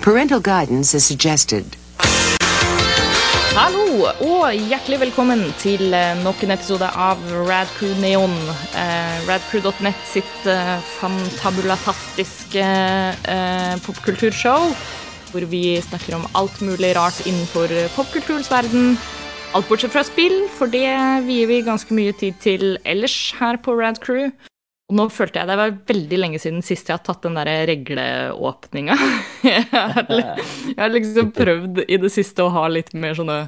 Parental guidance is suggested. Hallo, og hjertelig velkommen til eh, nok en episode av Radcrew Neon. Eh, Radcrew.net sitt eh, fantabulatastiske eh, popkulturshow. Hvor vi snakker om alt mulig rart innenfor popkulturens verden. Alt bortsett fra spill, for det vier vi ganske mye tid til ellers her på Radcrew. Og nå følte jeg det var veldig lenge siden sist jeg har tatt den der regleåpninga. Jeg, har liksom prøvd i det siste å ha litt mer sånne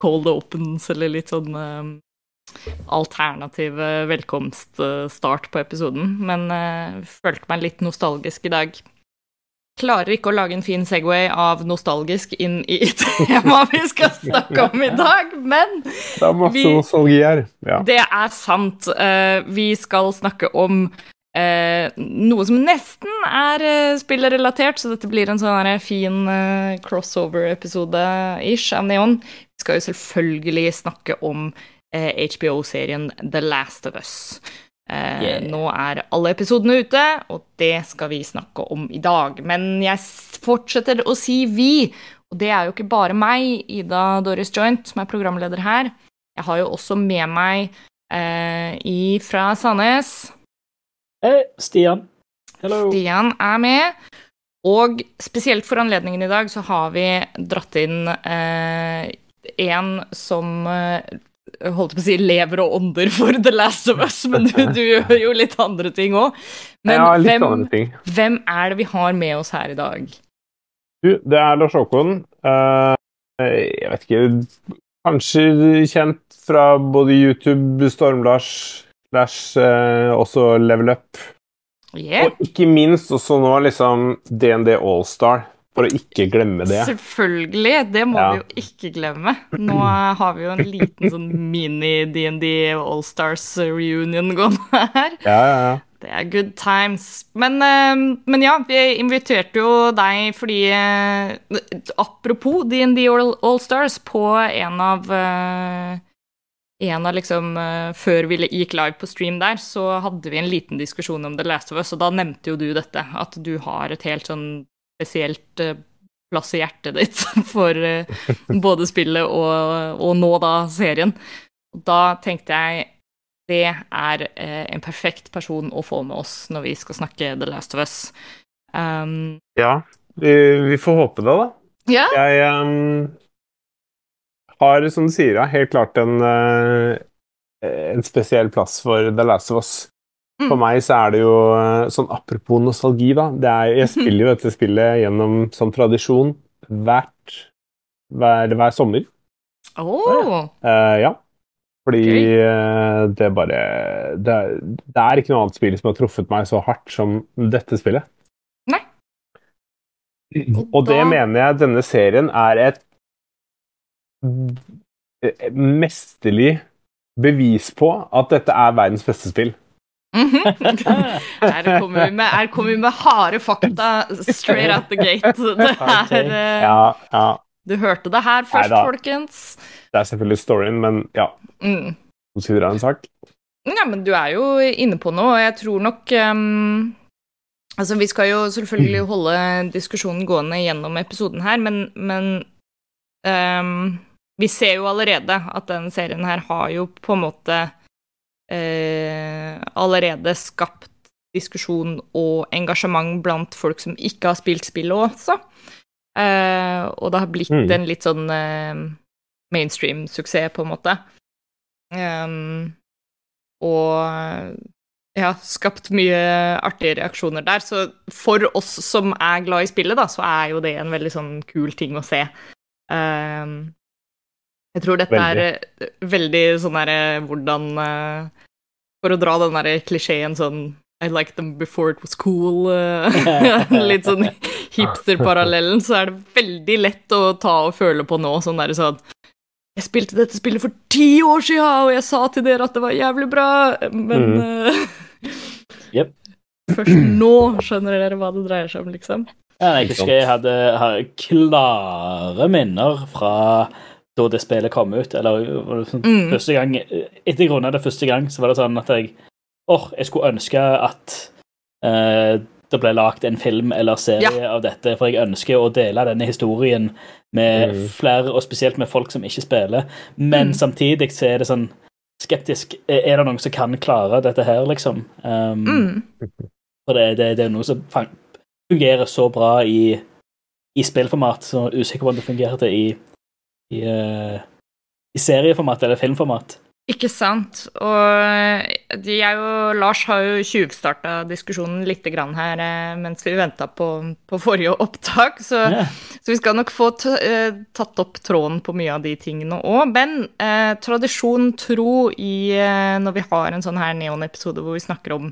cold opens, eller litt sånn alternative eh, velkomststart på episoden. Men eh, følte meg litt nostalgisk i dag. Klarer ikke å lage en fin Segway av nostalgisk inn i temaet vi skal snakke om i dag, men Det er masse Vi- nostalgi her. Ja. det er sant. Eh, vi skal snakke om eh, noe som nesten er uh, spillrelatert, så dette blir en sånn fin eh, crossover-episode-ish av Neon. Vi skal jo selvfølgelig snakke om eh, HBO-serien The Last of Us. Eh, Yeah. Nå er alle episodene ute, og det skal vi snakke om i dag. Men jeg fortsetter å si vi, og det er jo ikke bare meg, Ida Doris Joint, som er programleder her. Jeg har jo også med meg eh, i fra Sandnes. Hei, Stian. Hello. Stian er med. Og spesielt for anledningen i dag så har vi dratt inn eh, en som eh, holdt på å si lever og ånder for The Last of Us, men du, du gjør jo litt andre ting òg. Men ja, hvem, andre ting. hvem er det vi har med oss her i dag? Du, det er Lars Håkon. Uh, jeg vet ikke Kanskje kjent fra både YouTube, Storm-Lars, slash uh, også Level Up. Yeah. Og ikke minst også nå liksom DND Allstar, for å ikke glemme det. Selvfølgelig, det må Ja. vi jo ikke glemme. Nå har vi jo en liten sånn mini-DND Allstars reunion gående her. Ja, ja, ja. Det er good times. Men, eh, men ja, vi inviterte jo deg fordi eh, Apropos DND All- Allstars, på en av eh, en av liksom, eh, Før vi gikk live på stream der, så hadde vi en liten diskusjon om The Last of Us, og da nevnte jo du dette, at du har et helt sånn spesielt eh, plass i hjertet ditt for eh, både spillet og, og nå da serien. Da tenkte jeg det er eh, en perfekt person å få med oss når vi skal snakke The Last of Us. Um, ja vi, vi får håpe det, da. ja, Jeg um, har, som du sier, helt klart en, en spesiell plass for The Last of Us. For Mm. meg så er det jo eh, sånn apropos nostalgi, da. Det er, jeg spiller jo dette spillet gjennom som tradisjon hvert, hver, hver sommer. Åh, Uh, ja. Fordi okay. eh, det bare det, er- det er ikke noe annet spill som har truffet meg så hardt som dette spillet. Nei. Og det da- mener jeg denne serien er et mesterlig bevis på at dette er verdens beste spill. Mhm. Her kommer vi med, her kommer vi med harde fakta straight out the gate. Det er, eh, Ja, ja. Du hørte det her først, Neida. folkens. Det er selvfølgelig storyen, men ja. Mm. Sider av en sak. Ja, men du er jo inne på noe, og jeg tror nok um, Altså, vi skal jo selvfølgelig holde diskusjonen gående gjennom episoden her, men, men um, vi ser jo allerede at den serien her har jo på en måte eh, allerede skapt diskusjon og engasjement blant folk som ikke har spilt spillet også. Eh, og det har blitt Mm. en litt sånn eh, mainstream-suksess, på en måte. Um, og ja, skapt mye artige reaksjoner der. Så for oss som er glad i spillet, da, så er jo det en veldig sånn kul ting å se. Um, jeg tror dette er eh, veldig sånn derre hvordan eh, For å dra den derre klisjeen sånn I liked them before it was cool. eh, litt sånn hipster-parallellen, så er det veldig lett å ta og føle på nå. Sånn derre sånn Jeg spilte dette spillet for ti år siden, og jeg sa til dere at det var jævlig bra, men mm. yep. Først nå skjønner dere hva det dreier seg om, liksom. Ja, jeg husker jeg hadde, hadde klare minner fra da det spillet kom ut. Eller sånn, Mm. første gang Etter jeg runda det første gang, så var det sånn at jeg Åh, jeg skulle ønske at eh, det ble lagd en film eller serie av dette, for jeg ønsker å dele denne historien med Mm. flere, og spesielt med folk som ikke spiller. Men Mm. samtidig så er det sånn skeptisk. Er det noen som kan klare dette her, liksom? Um, Mm. For det, det, det er noe som fungerer så bra i, i spillformat, så er usikker på om det fungerte i, i, eh, i serieformat eller filmformat. Ikke sant. Og jeg og Lars har jo tjuvstarta diskusjonen litt grann her eh, mens vi venta på, på forrige opptak, så, yeah. så vi skal nok få eh, tatt opp tråden på mye av de tingene òg. Men eh, tradisjon tro i eh, når vi har en sånn her Neon-episode hvor vi snakker om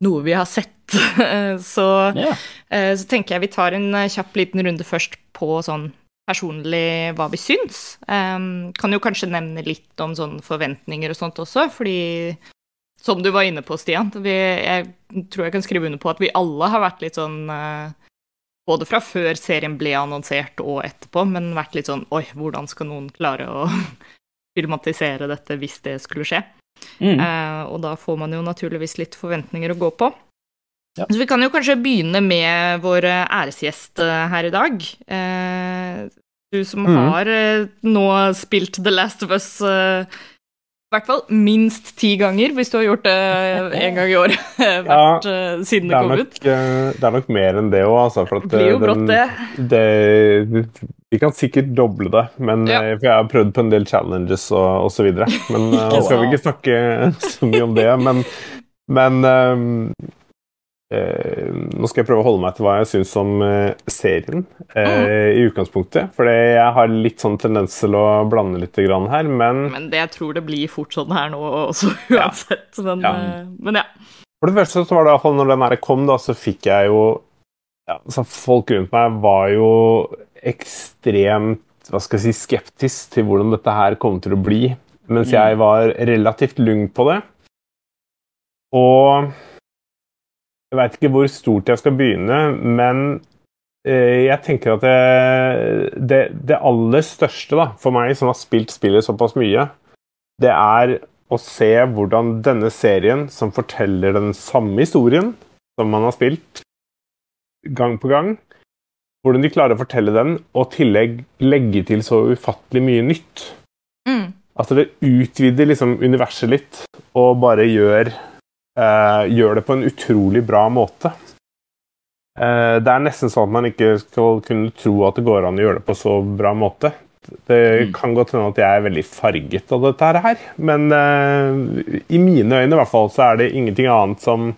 noe vi har sett, så, yeah. eh, så tenker jeg vi tar en kjapp liten runde først på sånn personlig hva vi syns. Um, kan jo kanskje nevne litt om sånne forventninger og sånt også, fordi som du var inne på, Stian, vi, jeg tror jeg kan skrive under på at vi alle har vært litt sånn uh, Både fra før serien ble annonsert og etterpå, men vært litt sånn Oi, hvordan skal noen klare å filmatisere dette hvis det skulle skje? Mm. Uh, og da får man jo naturligvis litt forventninger å gå på. Ja. Så vi kan jo kanskje begynne med vår æresgjest eh, her i dag. Eh, du som mm. har eh, nå spilt The Last of Us eh, i hvert fall minst ti ganger, hvis du har gjort det én gang i året hvert, ja, siden Det det kom nok, ut. eh, det er nok mer enn det òg, altså. For at, Det blir jo eh, brått, det. det. Vi kan sikkert doble det, men, Ja. eh, for jeg har prøvd på en del challenges og osv. Men eh, nå skal vi ikke snakke så mye om det. Men, men ehm, eh, nå skal jeg prøve å holde meg til hva jeg syns om uh, serien eh, i utgangspunktet. For jeg har litt sånn tendens til å blande litt grann her, men Men det, jeg tror det blir fort sånn her nå også, Ja. uansett. Men, Ja. men ja. For det første så var det i hvert fall når den her kom, da, så fikk jeg jo ja, så Folk rundt meg var jo ekstremt hva skal jeg si, skeptisk til hvordan dette her kom til å bli, mens Mm. jeg var relativt lugn på det. Og jeg veit ikke hvor stort jeg skal begynne, men eh, jeg tenker at det, det, det aller største da, for meg, som har spilt spillet såpass mye, det er å se hvordan denne serien, som forteller den samme historien som man har spilt gang på gang, hvordan de klarer å fortelle den, og i tillegg legge til så ufattelig mye nytt. Mm. Altså det utvider liksom universet litt, og bare gjør, eh, gjør det på en utrolig bra måte. Eh, det er nesten sånn at man ikke skal kunne tro at det går an å gjøre det på så bra måte. Det Mm. kan godt hende at jeg er veldig farget av dette her, men eh, i mine øyne i hvert fall så er det ingenting annet som,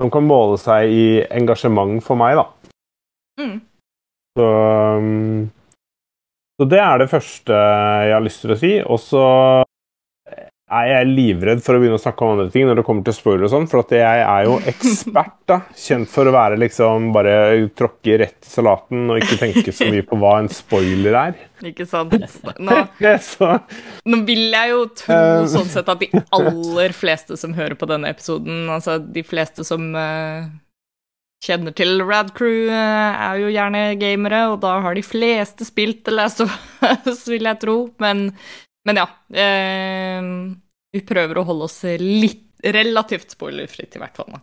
som kan måle seg i engasjement for meg, da. Mm. Så, um, så det er det første jeg har lyst til å si. Og så er jeg livredd for å begynne å snakke om andre ting når det kommer til spoiler og sånn, for at jeg er jo ekspert, da. Kjent for å være liksom bare tråkke rett i salaten og ikke tenke så mye på hva en spoiler er. Ikke sant? Nå, Nå vil jeg jo tro Eh. sånn sett at de aller fleste som hører på denne episoden, altså de fleste som uh, kjenner til Rad Crew, uh, er jo gjerne gamere, og da har de fleste spilt The Last of Us, vil jeg tro. Men, men ja. eh, vi prøver å holde oss litt relativt spoilerfritt, i hvert fall.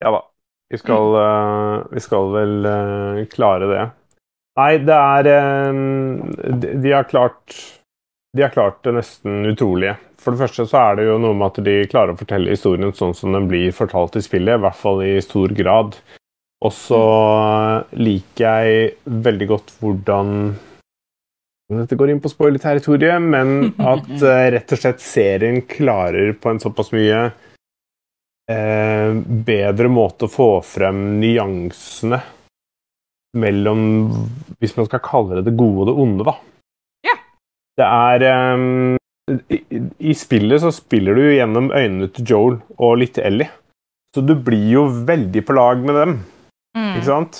Ja da. Vi skal, eh, vi skal vel uh, klare det. Nei, det er uh, de, de har klart De har klart det nesten utrolige. For det første så er det jo noe med at de klarer å fortelle historien sånn som den blir fortalt i spillet, i hvert fall i stor grad. Og så liker jeg veldig godt hvordan dette går inn på spoiler-territoriet, men at uh, rett og slett serien klarer på en såpass mye uh, bedre måte å få frem nyansene mellom Hvis man skal kalle det det gode og det onde, da. Ja. Det er um, i, I spillet så spiller du gjennom øynene til Joel og litt Ellie. Så du blir jo veldig på lag med dem, Mm. ikke sant?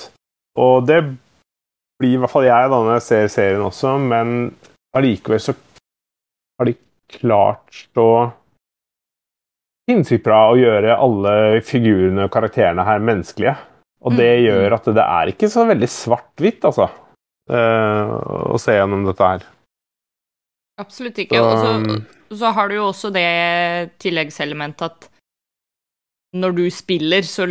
Og det blir i hvert fall jeg da når jeg ser serien også, men allikevel så har de klart så sinnssykt bra å gjøre alle figurene og karakterene her menneskelige. Og det Mm. gjør at det er ikke så veldig svart-hvitt, altså, eh, å se gjennom dette her. Absolutt ikke. Og så, så har du jo også det tilleggselementet at når du spiller, så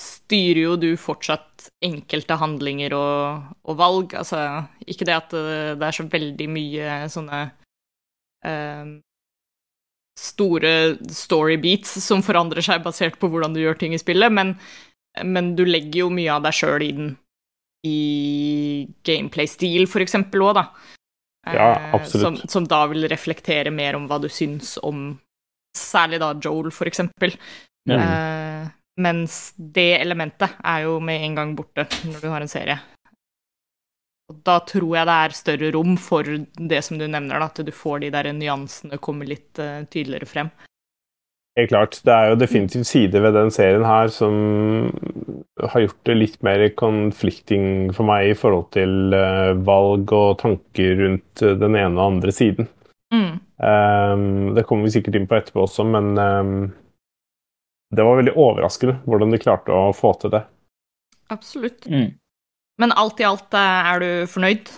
styrer jo du fortsatt enkelte handlinger og, og valg. Altså, ikke det at det, er så veldig mye sånne eh, store story beats som forandrer seg basert på hvordan du gjør ting i spillet, men, men du legger jo mye av deg sjøl den i gameplay-stil, for eksempel, òg, da. Ja, Eh, absolutt. Som, som da vil reflektere mer om hva du syns om særlig da Joel, for eksempel. Ja. Eh, mens det elementet er jo med en gang borte når du har en serie. Og da tror jeg det er større rom for det som du nevner, da, at du får de der nyansene komme litt uh, tydeligere frem. Helt klart. Det er jo definitivt sider ved den serien her som har gjort det litt mer conflicting for meg i forhold til uh, valg og tanker rundt eh, den ene og andre siden. Mm. Um, det kommer vi sikkert inn på etterpå også, men ehm, det var veldig overraskende hvordan de klarte å få til det. Absolutt. Mm. Men alt i alt eh, er du fornøyd?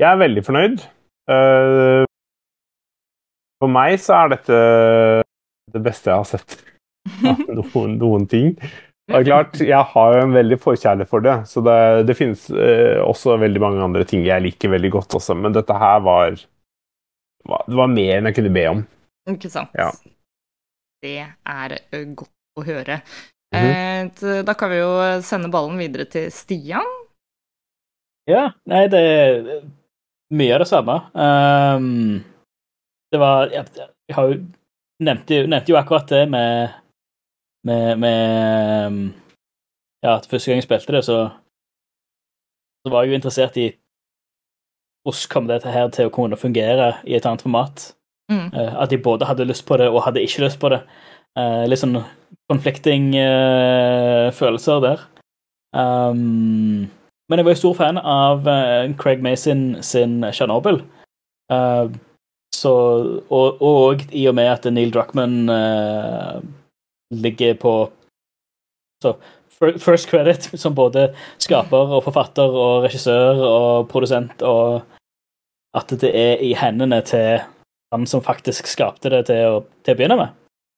Jeg er veldig fornøyd. Eh, for meg så er dette det beste jeg har sett av noen, noen ting. Og klart, Jeg har jo en veldig forkjærlighet for det, så det, det finnes eh, også veldig mange andre ting jeg liker veldig godt også, men dette her var, var Det var mer enn jeg kunne be om. Ikke sant? Ja. Det er godt å høre. Mhm. eh, da kan vi jo sende ballen videre til Stian. Ja, nei, det er mye av det samme. Um, det var Jeg, jeg har jo nevnte, nevnte jo akkurat det med med, med um, Ja, at første gang jeg spilte det, så så var jeg jo interessert i hvordan kom dette her til å kunne fungere i et annet format. Mm. Eh, at de både hadde lyst på det og hadde ikke lyst på det. Eh, litt sånn conflicting eh, følelser der. Um, men jeg var jo stor fan av Craig Mason sin Chernobyl. Uh, og, og i og med at Neil Druckmann eh, ligger på så, First credit som både skaper og forfatter og regissør og produsent, og at det er i hendene til han som faktisk skapte det til å, til å begynne med.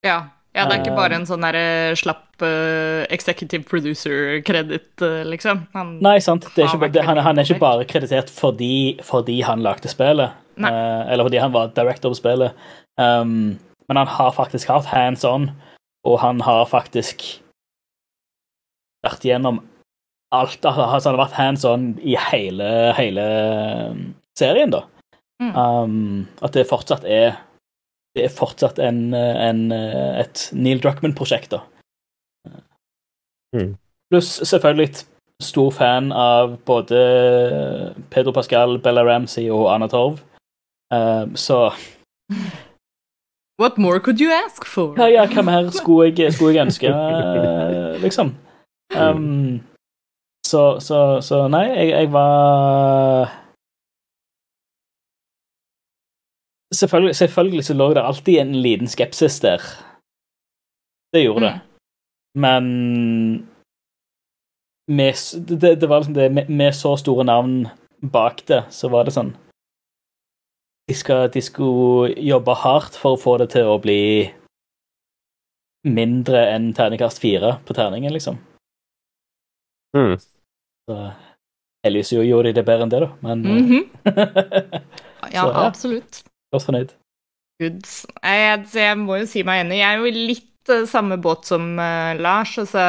Ja. ja, det er ikke Eh. bare en sånn derre slapp uh, executive producer-kreditt, uh, liksom. Han, Nei, sant. Det er ikke, vært det, han, han er ikke bare kreditert fordi, fordi han lagde spillet, eh, eller fordi han var director på spillet, um, men han har faktisk hatt hands on, og han har faktisk vært gjennom alt. Altså, han har vært hands on i hele, hele um, serien, da. Mm. Um, at det fortsatt er det er fortsatt en, en, et Neil Druckmann-prosjekt, da. Mm. Pluss selvfølgelig stor fan av både Pedro Pascal, Bella Ramsey og Anna Torv. Um, så What more could you ask for? ja, ja, hva mer skulle jeg, skulle jeg ønske, liksom? Um, så, så, så nei, jeg, jeg var Selvfølgelig, selvfølgelig så lå det alltid en liten skepsis der. Det gjorde det. Men med, det, det var liksom det, med, med så store navn bak det, så var det sånn de, skal, de skulle jobbe hardt for å få det til å bli mindre enn terningkast fire på terningen, liksom. Mm. Så heldigvis gjorde de det bedre enn det, da. Men mm -hmm. Så, ja. absolutt. Godt fornøyd. Goods. Jeg, jeg må jo si meg enig. Jeg er jo litt eh, samme båt som uh, Lars. Altså,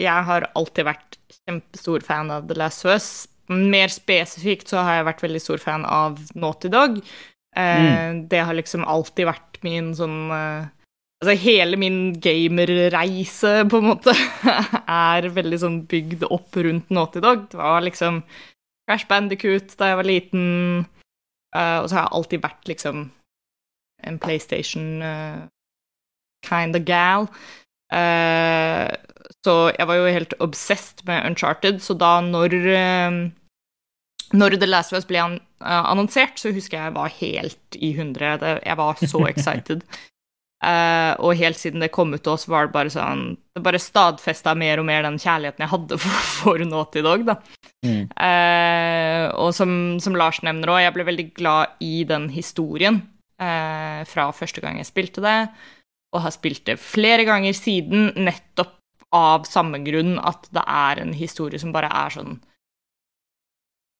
jeg har alltid vært kjempestor fan av The Last of Us. Mer spesifikt så har jeg vært veldig stor fan av Naughty Dog. Eh, Det har liksom alltid vært min sånn Altså hele min gamerreise, på en måte, er veldig sånn bygd opp rundt Naughty Dog. Det var liksom Crash Bandicoot da jeg var liten, eh, og så har jeg alltid vært liksom en PlayStation uh, kind of gal. Uh, så jeg var jo helt obsessed med Uncharted, så da når når The Last of Us ble an annonsert, så husker jeg jeg var helt i hundre. Jeg var så excited. Eh, og helt siden det kom ut til oss, var det bare sånn Det bare stadfesta mer og mer den kjærligheten jeg hadde for, for Naughty Dog, da. Mm. Uh, og som, som Lars nevner òg, jeg ble veldig glad i den historien uh, fra første gang jeg spilte det, og har spilt det flere ganger siden, nettopp av samme grunn at det er en historie som bare er sånn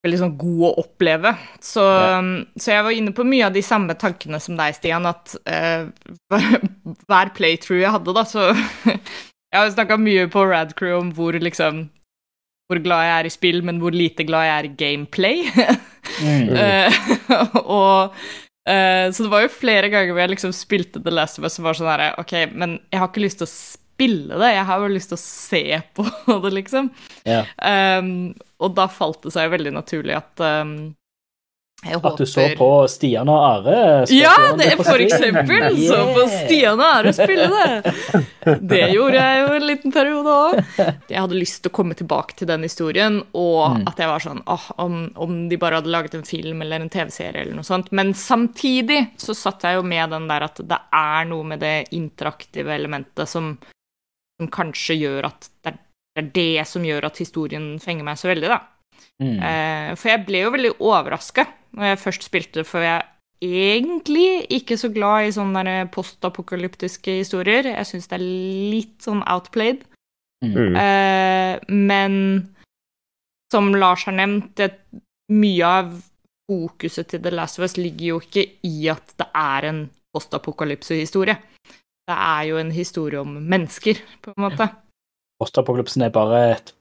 veldig sånn god å oppleve. Så, Ja. så jeg var inne på mye av de samme tankene som deg, Stian, at uh, hver playthrough jeg hadde, da, så Jeg har snakka mye på Radcrew om hvor liksom hvor glad jeg er i spill, men hvor lite glad jeg er i gameplay. Mm. Eh, og uh, Så det var jo flere ganger hvor jeg liksom spilte The Last of Us og var sånn herre Ok, men jeg har ikke lyst til å spille det, jeg har jo lyst til å se på det, liksom. Yeah. Um, og da falt det seg veldig naturlig at um, jeg håper At du så på Stian og Are? Ja, det, er for eksempel! eksempel! Så på Stian og Are spille det. Det gjorde jeg jo en liten periode òg. Jeg hadde lyst til å komme tilbake til den historien, og Mm. at jeg var sånn ah, om, om de bare hadde laget en film eller en TV-serie eller noe sånt. Men samtidig så satt jeg jo med den der at det er noe med det interaktive elementet som, som kanskje gjør at det er, det er det som gjør at historien fenger meg så veldig, da. Mm. Eh, for jeg ble jo veldig overraska når jeg først spilte, for jeg er egentlig ikke så glad i sånne postapokalyptiske historier. Jeg syns det er litt sånn outplayed. Mm. Eh, men som Lars har nevnt, det, mye av fokuset til The Last of Us ligger jo ikke i at det er en postapokalypsehistorie. Det er jo en historie om mennesker, på en måte. Postapokalypsen er bare et,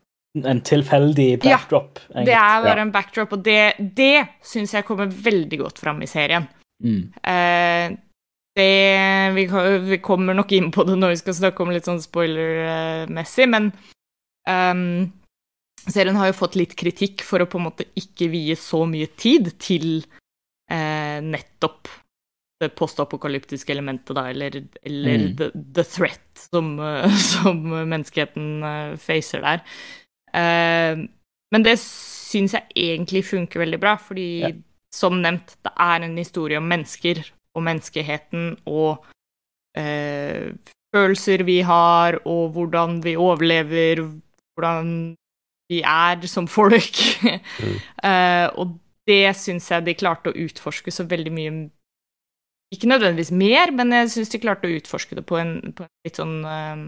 en tilfeldig backdrop. Ja, Det er bare en backdrop, og det, det syns jeg kommer veldig godt fram i serien. Mm. Eh, det vi, vi kommer nok inn på det når vi skal snakke om litt sånn spoiler-messig, men um, serien har jo fått litt kritikk for å på en måte ikke vie så mye tid til eh, nettopp det postapokalyptiske elementet, da, eller, eller Mm. the, the threat som, eh, som menneskeheten eh, facer der. Eh, men det syns jeg egentlig funker veldig bra, fordi Ja. som nevnt, det er en historie om mennesker og menneskeheten og eh, følelser vi har, og hvordan vi overlever, hvordan vi er som folk. Eh, og det syns jeg de klarte å utforske så veldig mye Ikke nødvendigvis mer, men jeg syns de klarte å utforske det på en, på en litt sånn eh,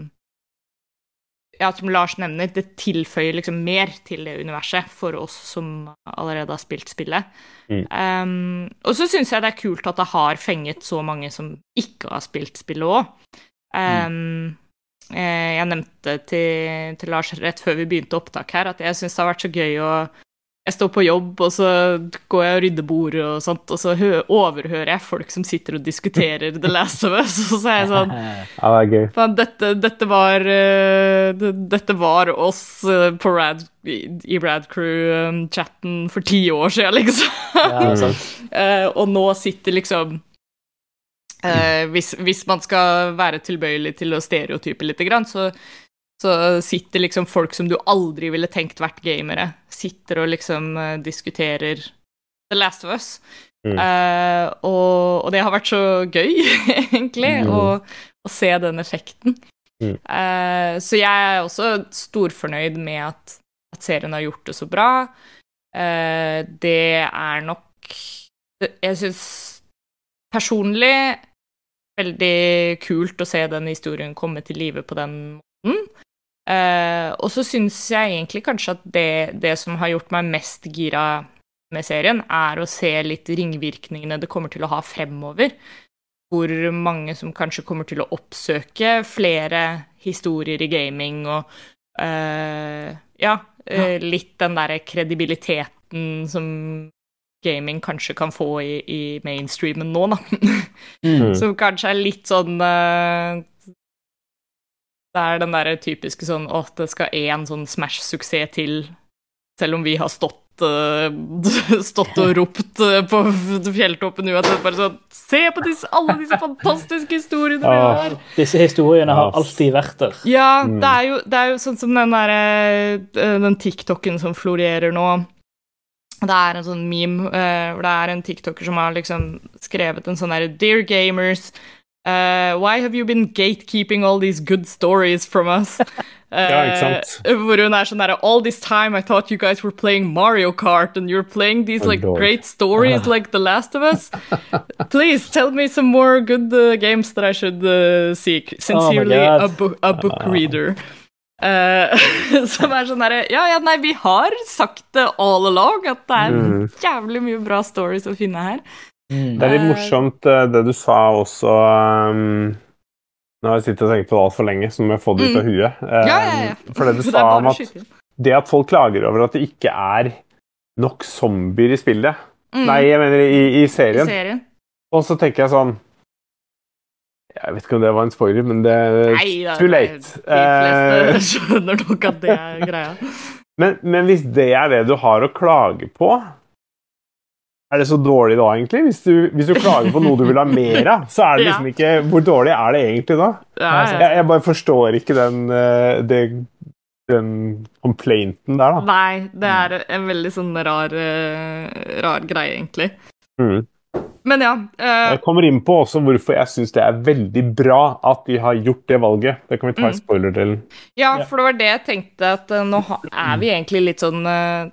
ja, som Lars nevner, det tilføyer liksom mer til det universet for oss som allerede har spilt spillet. Mm. Um, og så syns jeg det er kult at det har fenget så mange som ikke har spilt spillet òg. Um, mm. jeg nevnte til, til Lars rett før vi begynte opptak her, at jeg syns det har vært så gøy å jeg står på jobb, og så går jeg og rydder bordet og sånt, og så hø overhører jeg folk som sitter og diskuterer The Last of Us, og så er jeg sånn. Faen, dette, dette var uh, Dette var oss uh, på Rad, i, Radcrew-chatten for ti år siden, liksom. Ja. Eh, og nå sitter liksom hvis, hvis man skal være tilbøyelig til å stereotype litt, grann, så, så sitter liksom folk som du aldri ville tenkt vært gamere, sitter og liksom eh, diskuterer The Last of Us. Mm. Uh, og, og det har vært så gøy, egentlig, Mm. å, å se den effekten. Mm. Uh, så jeg er også storfornøyd med at, at serien har gjort det så bra. Uh, det er nok Jeg syns personlig veldig kult å se den historien komme til live på den måten. Eh, og så syns jeg egentlig kanskje at det, det som har gjort meg mest gira med serien, er å se litt ringvirkningene det kommer til å ha fremover. Hvor mange som kanskje kommer til å oppsøke flere historier i gaming og uh, Ja, uh, litt den derre kredibiliteten som gaming kanskje kan få i, i mainstreamen nå, da. Mm. Som kanskje er litt sånn Det er den derre typiske sånn åh, det skal én sånn Smash-suksess til, selv om vi har stått eh, Stått og ropt eh, på fjelltoppen uansett. Bare sånn Se på disse, alle disse fantastiske historiene vi har! Disse historiene har alltid vært der. Ja, Mm. det er, jo, det er jo sånn som den derre eh, Den TikToken som florerer nå. Det er en sånn meme hvor det er en tiktoker som har liksom skrevet en sånn derre Dear gamers, eh, why have you been gatekeeping all these good stories from us? Ja, ikke sant? Hvor hun er sånn derre All this time I thought you guys were playing Mario Kart and you're playing these Oh, like Lord. great stories like The Last of Us. Please tell me some more good uh, games that I should uh, seek. Sincerely, oh a, book a book reader. Eh, som er sånn derre Ja, ja, nei, vi har sagt det all along, at det er Mm. jævlig mye bra stories å finne her. Mm. Det er litt Eh, morsomt eh, det du sa også um, Nå har jeg sittet og tenkt på det altfor lenge, så må jeg få det ut av huet. Um, Mm. Ja, ja, ja. For det du er sa om at det at folk klager over at det ikke er nok zombier i spillet Mm, Nei, jeg mener i, i i serien. serien. Og så tenker jeg sånn Jeg vet ikke om det var en spoiler, men det Nei da, Too late. Nei. De fleste Eh, skjønner nok at det er greia. men, men hvis det er det du har å klage på er det så dårlig da, egentlig? Hvis du, hvis du klager på noe du vil ha mer av, så er det liksom ikke Hvor dårlig er det egentlig da? Jeg, jeg bare forstår ikke den, eh, det, den complainten der, da. Nei, det er en veldig sånn rar, eh, rar greie, egentlig. Mm. Men ja. Uh... Jeg kommer inn på også hvorfor jeg syns det er veldig bra at de har gjort det valget. Det kan vi ta i Mm. spoiler-delen. Ja, for det var det jeg tenkte, at eh, nå er vi egentlig litt sånn eh,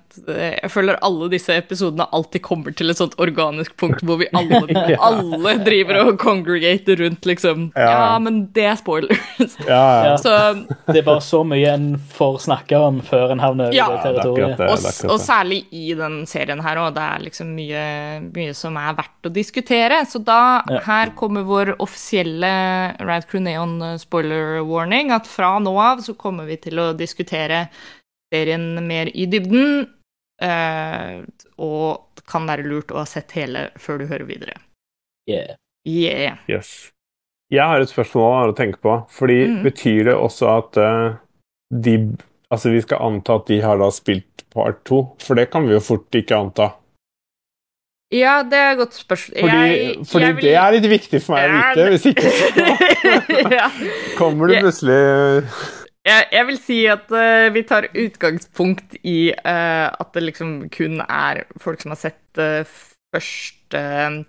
Jeg føler alle disse episodene alltid kommer til et sånt organisk punkt hvor vi alle, Ja. alle driver og congregater rundt, liksom. Ja. Ja, men det er spoilers. Ja. Så, Det er bare så mye en får snakke om før en havner Ja, i det det er territoriet. det. og, er og særlig i den serien her òg. Det er liksom mye, mye som er verdt å diskutere. Så da, Ja. her kommer vår offisielle Rad Crew Neon eh, spoiler warning. At fra nå av så kommer vi til å diskutere serien mer i dybden. eh, og det kan være lurt å ha sett hele før du hører videre. Yeah. Yeah. Yes. Jeg har et spørsmål å tenke på. Fordi Mm. Betyr det også at eh, de Altså, vi skal anta at de har da spilt part to? For det kan vi jo fort ikke anta. Ja, det er et godt spørsmål. Fordi, Jeg- fordi jeg vil- det er litt viktig for meg å Ja, vite. Hvis ikke så ja. kommer du plutselig Jeg, jeg vil si at uh, vi tar utgangspunkt i uh, at det liksom kun er folk som har sett uh, første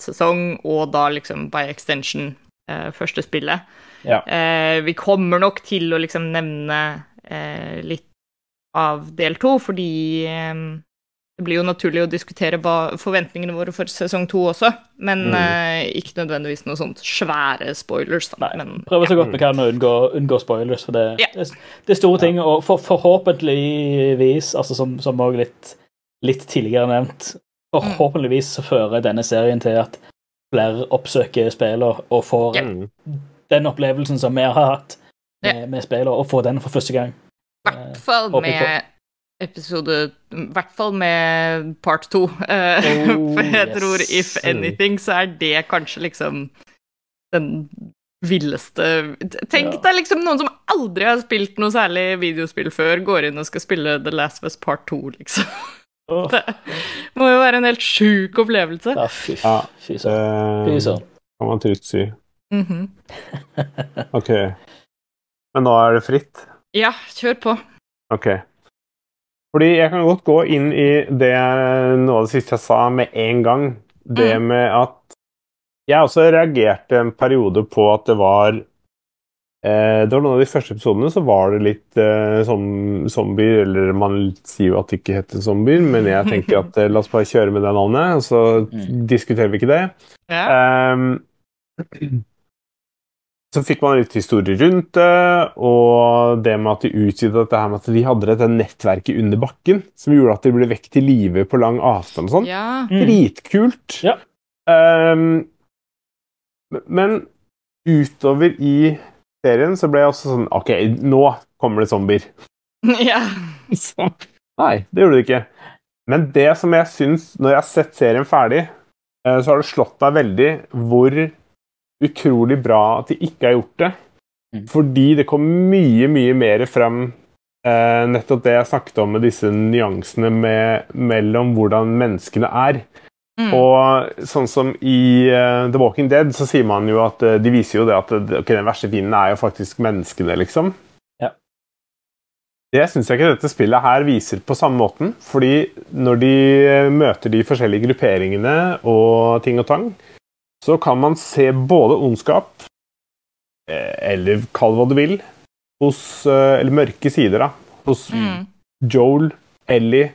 sesong, og da liksom by extension første spillet. Ja. Vi kommer nok til å liksom nevne litt av del to, fordi det blir jo naturlig å diskutere hva forventningene våre for sesong to også, men Mm. uh, ikke nødvendigvis noe sånt svære spoilers. Da. Nei, Men, Prøver så godt vi kan å unngå, unngå spoilers, for det, Ja. det, det er store ting. Og for, forhåpentligvis, altså som, som også litt, litt tidligere nevnt, forhåpentligvis så fører denne serien til at flere oppsøker spiller og får Ja. Den opplevelsen som vi har hatt Ja. med, med spiller, og får den for første gang. I hvert fall med episode I hvert fall med part to. Eh, Oh, for jeg yes. tror if anything, så er det kanskje liksom den villeste Tenk Ja. deg liksom noen som aldri har spilt noe særlig videospill før, går inn og skal spille The Last of Us Part 2, liksom. Oh. Det må jo være en helt sjuk opplevelse. ja, fy, Ja. fy søren. Kan man trygt si. Mhm. Ok. Men nå er det fritt? Ja, kjør på. Ok. Fordi jeg kan godt gå inn i det noe av det siste jeg sa, med en gang. Det Mm. med at Jeg også reagerte en periode på at det var eh, Det var noen av de første episodene så var det litt eh, som, zombier Eller man sier jo at det ikke heter zombier, men jeg tenker at eh, la oss bare kjøre med det navnet, og så Mm. diskuterer vi ikke det. Ja. Ehm, så fikk man litt historie rundt det, og det med at de utvidet dette her med at de hadde dette nettverket under bakken, som gjorde at de ble vekk til live på lang avstand og sånn. ja. Mm. Dritkult. Ja. Um, men utover i serien så ble jeg også sånn OK, nå kommer det zombier. ja. Så, nei, det gjorde det ikke. Men det som jeg syns, når jeg har sett serien ferdig, eh, så har det slått meg veldig hvor utrolig bra at de ikke har gjort det. Mm. Fordi det kom mye, mye mer frem eh, nettopp det jeg snakket om med disse nyansene med, mellom hvordan menneskene er. Mm. Og sånn som i uh, The Walking Dead, så sier man jo at uh, de viser jo det at okay, den verste fienden er jo faktisk menneskene, liksom. Ja. Det syns jeg ikke dette spillet her viser på samme måten. Fordi når de eh, møter de forskjellige grupperingene og ting og tang, så kan man se både ondskap, eh, eller kall hva du vil, hos eh, Eller mørke sider, da. Hos Mm. Joel, Ellie,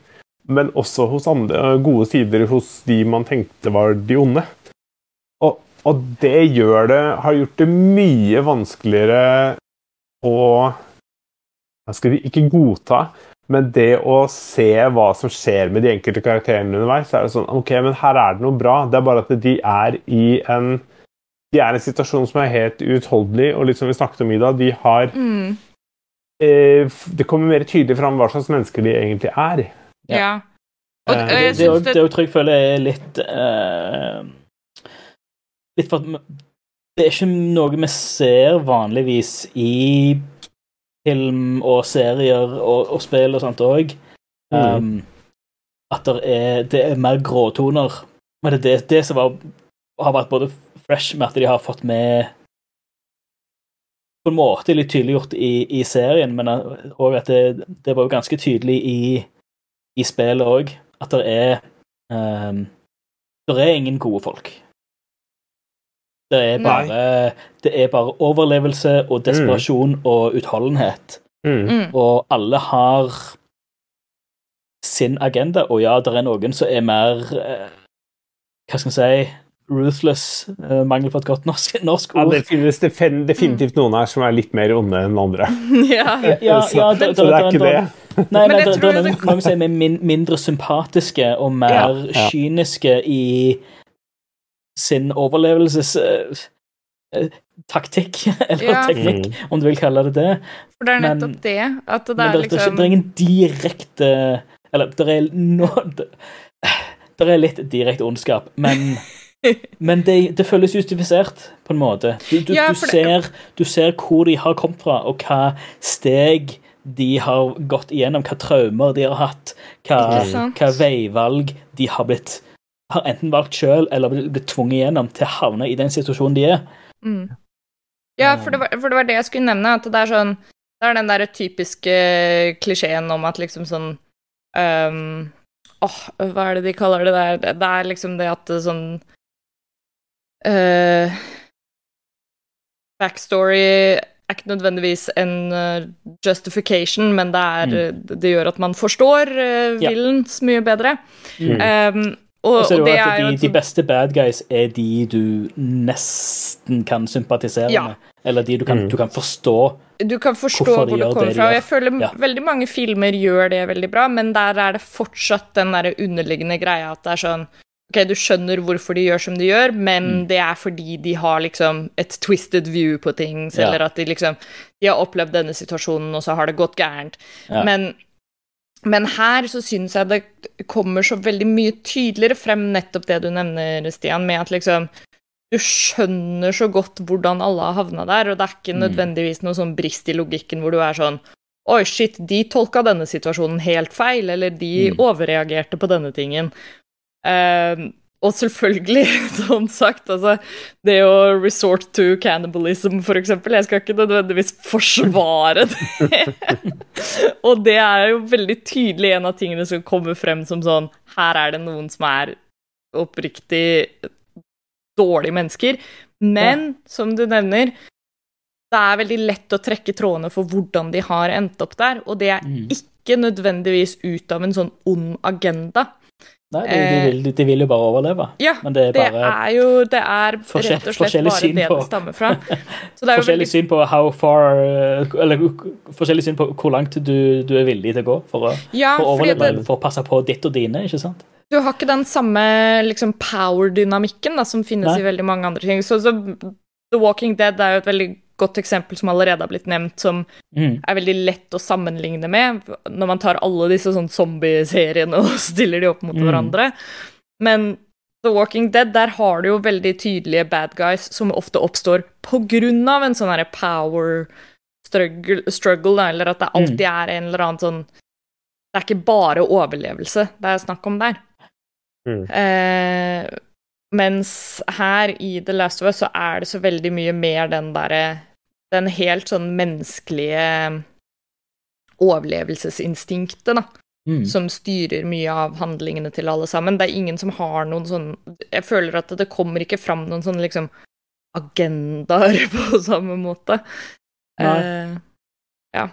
men også hos andre gode sider hos de man tenkte var de onde. Og, og det gjør det Har gjort det mye vanskeligere å hva skal vi ikke godta, men det å se hva som skjer med de enkelte karakterene underveis, så er det sånn OK, men her er det noe bra. Det er bare at de er i en de er i en situasjon som er helt uutholdelig, og litt som vi snakket om i dag, de har Mm. eh, Det kommer mer tydelig fram hva slags mennesker de egentlig er. Ja. Ja. Og, Eh, og Det, jeg det, er det det tror jeg føler er litt uh, Litt for at det er ikke noe vi ser vanligvis i film og serier og, og spill og sånt òg. Um, at det er, det er mer gråtoner. Men det er det, det som var, har vært både fresh med at de har fått med På en måte litt tydeliggjort i, i serien, men òg at det, det var jo ganske tydelig i, i spillet òg. At det er um, Det er ingen gode folk. Det er bare, det er bare overlevelse og desperasjon og utholdenhet. Mm. mm. Og alle har sin agenda, og ja, det er noen som er mer eh, Hva skal en si Ruthless. eh, mangel på et godt norsk, norsk Ja, det finnes definitivt noen her som er litt mer onde enn andre. Ja. ja, så, ja, det, så det er ikke det. Nei, Men det, er noen, som er mindre sympatiske og mer Ja. kyniske i sin overlevelses... eh, eh, taktikk, eller Ja. teknikk, Mm. om du vil kalle det det. For det er Men- nettopp det. At det er er liksom det er ingen direkte Eller det er no, det, det er litt direkte ondskap, men men det, det føles justifisert, på en måte. Du, du, Ja, du, ser, du ser hvor de har kommet fra, og hva steg de har gått igjennom, hva traumer de har hatt, hva, hva veivalg de har blitt har enten valgt sjøl eller blitt tvunget igjennom til å havne i den situasjonen de er. mm. Ja, for det, var, for det var det jeg skulle nevne, at det er sånn Det er den derre typiske klisjeen om at liksom sånn um, Åh, hva er det de kaller det der? Det det er liksom det at sånn uh, Backstory er ikke nødvendigvis en eh, justification, men det, er, det gjør at man forstår uh, Ja. mye bedre. Mm. Um, og, Og så er det det jo at de, de beste bad guys er de du nesten kan sympatisere Ja. med. Eller de du kan, Mm. du kan forstå. Du kan forstå hvor de det kommer det de fra. og. Jeg føler Ja. veldig mange filmer gjør det veldig bra, men der er det fortsatt den der underliggende greia at det er sånn Ok, du skjønner hvorfor de gjør som de gjør, men Mm. det er fordi de har liksom et twisted view på ting, Ja. eller at de liksom De har opplevd denne situasjonen, og så har det gått gærent. Ja. Men, men her så syns jeg det kommer så veldig mye tydeligere frem nettopp det du nevner, Stian, med at liksom du skjønner så godt hvordan alle har havna der, og det er ikke Mm. nødvendigvis noe sånn brist i logikken hvor du er sånn Oi, shit, de tolka denne situasjonen helt feil, eller de Mm. overreagerte på denne tingen. Ehm, og selvfølgelig, som sagt, altså Det å resort to cannibalism, for eksempel, jeg skal ikke nødvendigvis forsvare det. og det er jo veldig tydelig en av tingene som kommer frem som sånn Her er det noen som er oppriktig dårlige mennesker. Men som du nevner, det er veldig lett å trekke trådene for hvordan de har endt opp der, og det er Mm. ikke nødvendigvis ut av en sånn ond agenda. Nei, de, de, vil, de vil jo bare overleve. Ja, Men det er det er jo Det er rett og slett bare det på- det stammer fra. Forskjellig veldig syn på how far eh, Eller forskjellig syn på hvor langt du, du er villig til å gå for å, Ja, for å overleve, det, for å passe på ditt og dine, ikke sant? du har ikke den samme liksom, power-dynamikken som finnes Nei. i veldig mange andre ting. Så, så The Walking Dead er jo et veldig godt eksempel som allerede har blitt nevnt, som Mm. er veldig lett å sammenligne med når man tar alle disse sånn zombieseriene og stiller de opp mot Mm. hverandre. Men The Walking Dead, der har du jo veldig tydelige bad guys som ofte oppstår på grunn av en sånn herre power struggle, struggle eller at det alltid er en eller annen sånn Det er ikke bare overlevelse det er snakk om der. Mm. Eh, mens her i The Last of Us så er det så veldig mye mer den derre Den helt sånn menneskelige overlevelsesinstinktet, da, Mm. som styrer mye av handlingene til alle sammen. Det er ingen som har noen sånn Jeg føler at det kommer ikke fram noen sånne liksom agendaer på samme måte. Eh, ja.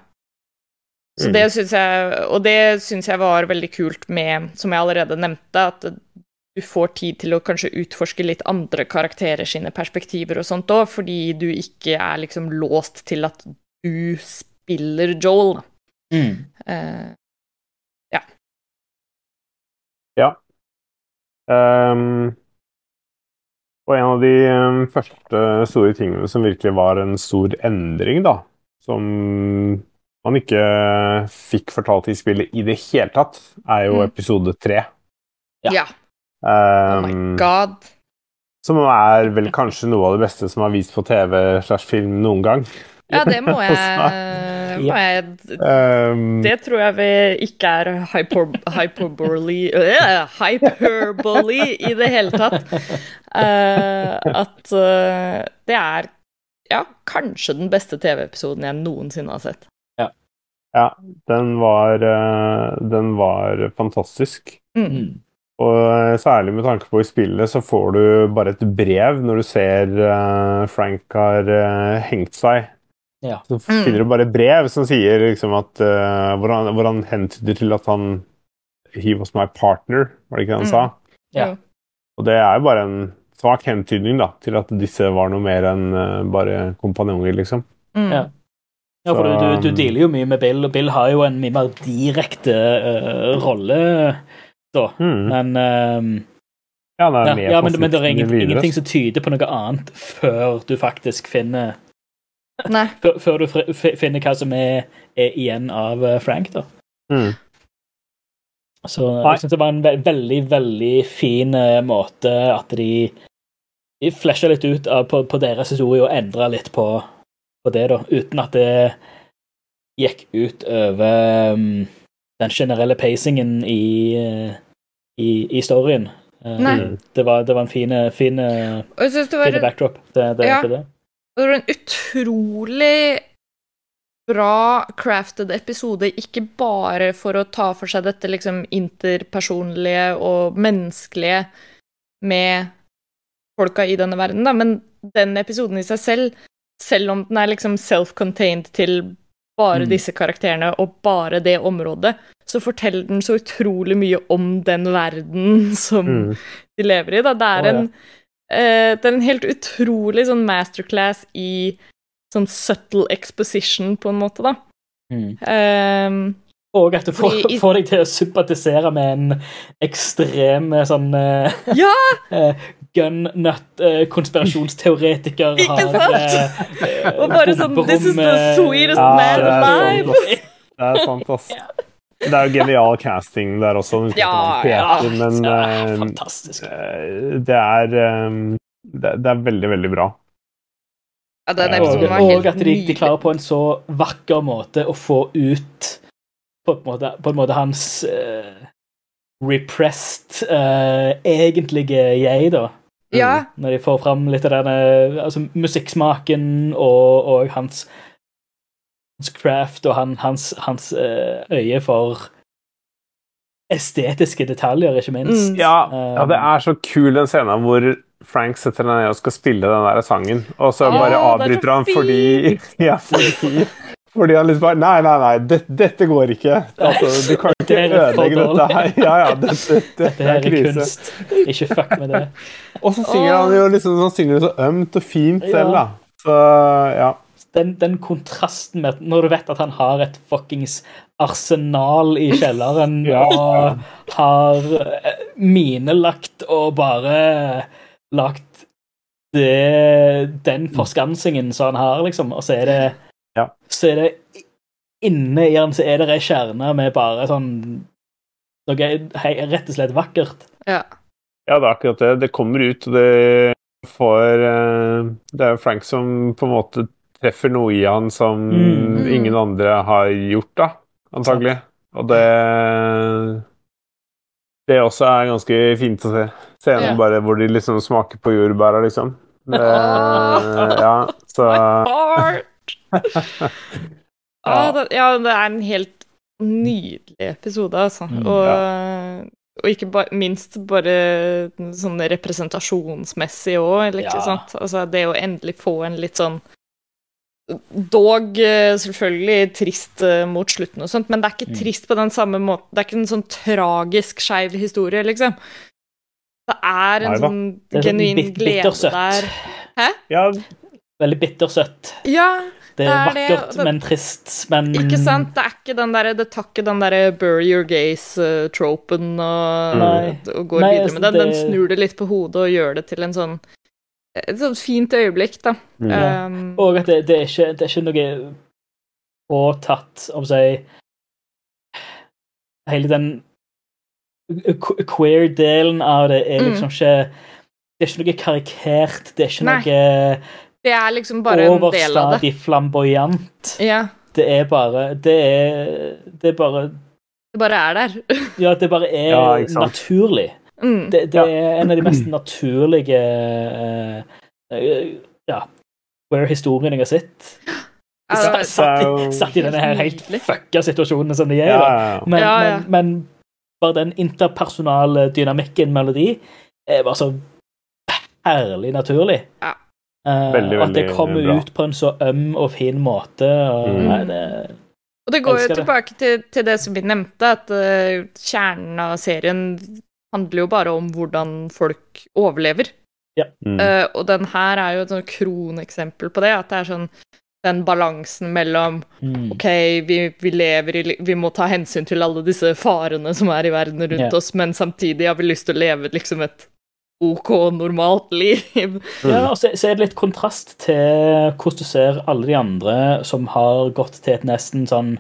Så Mm. det syns jeg Og det syns jeg var veldig kult med, som jeg allerede nevnte, at du får tid til å kanskje utforske litt andre karakterer sine perspektiver og sånt òg, fordi du ikke er liksom låst til at du spiller Joel. da. Mm. Ja. Um, og en av de ehm, første store tingene som virkelig var en stor endring, da, som man ikke fikk fortalt i spillet i det hele tatt, er jo Mm. episode tre. Ja. ja. Oh my Ehm, god. som er vel kanskje noe av det beste som er vist på TV slash film noen gang. Ja, det må jeg, må jeg Ehm, Det tror jeg vi ikke er hyper, hyperbole øh, Hyperbole i det hele tatt. Eh, at eh, det er ja, kanskje den beste TV-episoden jeg noensinne har sett. ja, den var, eh, den var fantastisk. Mm. Og eh, særlig med tanke på i spillet så får du bare et brev når du ser uh, Frank har uh, hengt seg. Ja. Så Mm. finner du bare et brev som sier liksom at uh, hvor, han, hvor han hentyder til at han He was my partner, var det ikke det han Mm. sa? Ja. Og det er jo bare en svak hentydning da, til at disse var noe mer enn bare kompanjonger, liksom. Mm. Ja. Ja, for du, du, du dealer jo mye med Bill, og Bill har jo en mye mer direkte uh, rolle da. Mm. Men um, Ja, er ja, ja, men, men det er ingen, ingenting som tyder på noe annet før du faktisk finner Nei. Før, før du finner hva som er, er igjen av eh, Frank, da. Mm. Så Nei. jeg syns det var en ve veldig, veldig fin uh, måte at de de flasha litt ut av, på, på deres historie og endra litt på, på det, da, uten at det gikk ut over um, den generelle pacingen i, i, i storyen. Eh, Nei. Det, var, det var en fin, fin, backdrop. Det, det, Ja. det, det. Det var en utrolig bra crafted episode, ikke bare for å ta for seg dette liksom interpersonlige og menneskelige med folka i denne verden, da, men den episoden i seg selv, selv om den er liksom self-contained til bare Mm. disse karakterene og bare det området, så forteller den så utrolig mye om den verden som Mm. de lever i. Da. Det, er oh, ja. en, eh, det er en helt utrolig sånn masterclass i sånn subtle exposition, på en måte, da. Mm. Ehm, Og at du får, i- får deg til å sympatisere med en ekstrem eh, sånn eh, ja! eh, gun-nut-konspirasjonsteoretiker Ikke sant? uh, Og bare sånn This is the sweetest Ja, man det er alive! sant, Det er sant, ass. Det er jo genial casting der også. Ja, Peter, ja. men ja, eh, fantastisk. eh, det er eh, det, det er veldig, veldig bra. Ja, den episoden var og at de, de klarer på en så vakker måte å få ut på en måte, på en måte hans uh, repressed uh, egentlige jeg, da. Ja, Når de får fram litt av den eh, altså, musikksmaken og, og hans, hans craft og han, hans, hans eh, øye for estetiske detaljer, ikke minst. Mm. Ja, Um, ja, det er så kul den scenen hvor Frank setter seg ned og skal spille den der sangen, og så bare er så avbryter han fordi Ja, fordi, fordi han liksom bare Nei, nei, nei, dette, dette går ikke. Altså, du kan ikke Det ødelegge dette her. Ja, ja, dette, dette, Det her er er kunst. Ikke fuck med det. Og så synger han jo liksom Han synger så ømt og fint selv, da. Så ja. Den, den kontrasten med når du vet at han har et fuckings arsenal i kjelleren Ja. og har eh, minelagt og bare lagt det, den forskansingen som han har, liksom, og så er det Ja. Så er det inne i den så er det ei kjerne med bare sånn noe hei, rett og slett vakkert. ja. Ja, det er akkurat det. Det kommer ut, og det får eh, Det er jo Frank som på en måte treffer noe i han som Mm. ingen andre har gjort, da, antagelig. Og det Det også er ganske fint å se. Scenen Ja. bare hvor de liksom smaker på jordbæra, liksom. Det, ja, så My heart! Ja. Ah, det, ja, det er en helt nydelig episode, altså. Mm, og, og ikke ba, minst bare sånn representasjonsmessig òg, eller ikke Ja. sant? Altså det å endelig få en litt sånn Dog eh, selvfølgelig trist eh, mot slutten og sånt, men det er ikke Mm. trist på den samme måten. Det er ikke en sånn tragisk skeiv historie, liksom. Det er en sånn er sånn genuin bit- glede der. der. Ja, Veldig bittersøtt. Ja, Det er, Det er vakkert, det- men trist, men Ikke sant? Det er ikke den der, det tar ikke den derre bury your gaze-tropen og, og går Nei, videre altså, med den. Den det- snur det litt på hodet og gjør det til en sånn et sånt fint øyeblikk, da. Ja. Um, Og at det, det, er ikke, det er ikke noe påtatt, om å si Hele den queer-delen av det er Mm. liksom ikke Det er ikke noe karikert, det er ikke Nei, noe det er liksom bare en del av det. overstadig flamboyant. Ja. Det er bare Det er, det er bare Det bare er der. Ja, det bare er Ja, naturlig. Mm. Det, det Ja. er en av de mest naturlige uh, ja, where historien jeg har sett. Satt, i, Så- satt i denne her helt fucka situasjonen som de er i. Men. Men, men bare den interpersonale dynamikken mellom de er bare så herlig naturlig. Ja. Eh, Veldig, at det kommer bra. ut på en så øm og fin måte. Og, Mm. nei, det, Og det går jo tilbake til, til det som vi nevnte, at uh, kjernen av serien handler jo bare om hvordan folk overlever. Mm. Uh, og den her er jo et sånn kroneksempel på det, at det er sånn den balansen mellom mm. OK, vi, vi lever i Vi må ta hensyn til alle disse farene som er i verden rundt yeah. oss, men samtidig har vi lyst til å leve liksom et OK, normalt liv. Ja, og så, så er det litt kontrast til hvordan du ser alle de andre som har gått til et nesten sånn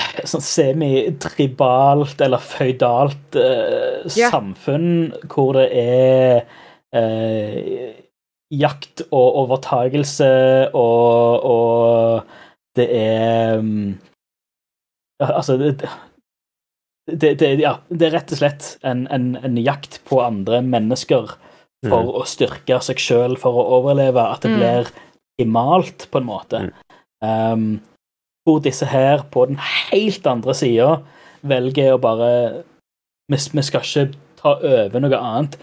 sånn semitribalt eller føydalt eh, yeah. samfunn hvor det er eh, jakt og overtagelse og, og det er mm, Altså det, det, det, ja, det er rett og slett en, en, en jakt på andre mennesker for Mm. å styrke seg sjøl for å overleve, at det Mm. blir imalt, på en måte. Um, hvor disse her, på den helt andre sida, velger å bare vi, vi skal ikke ta over noe annet.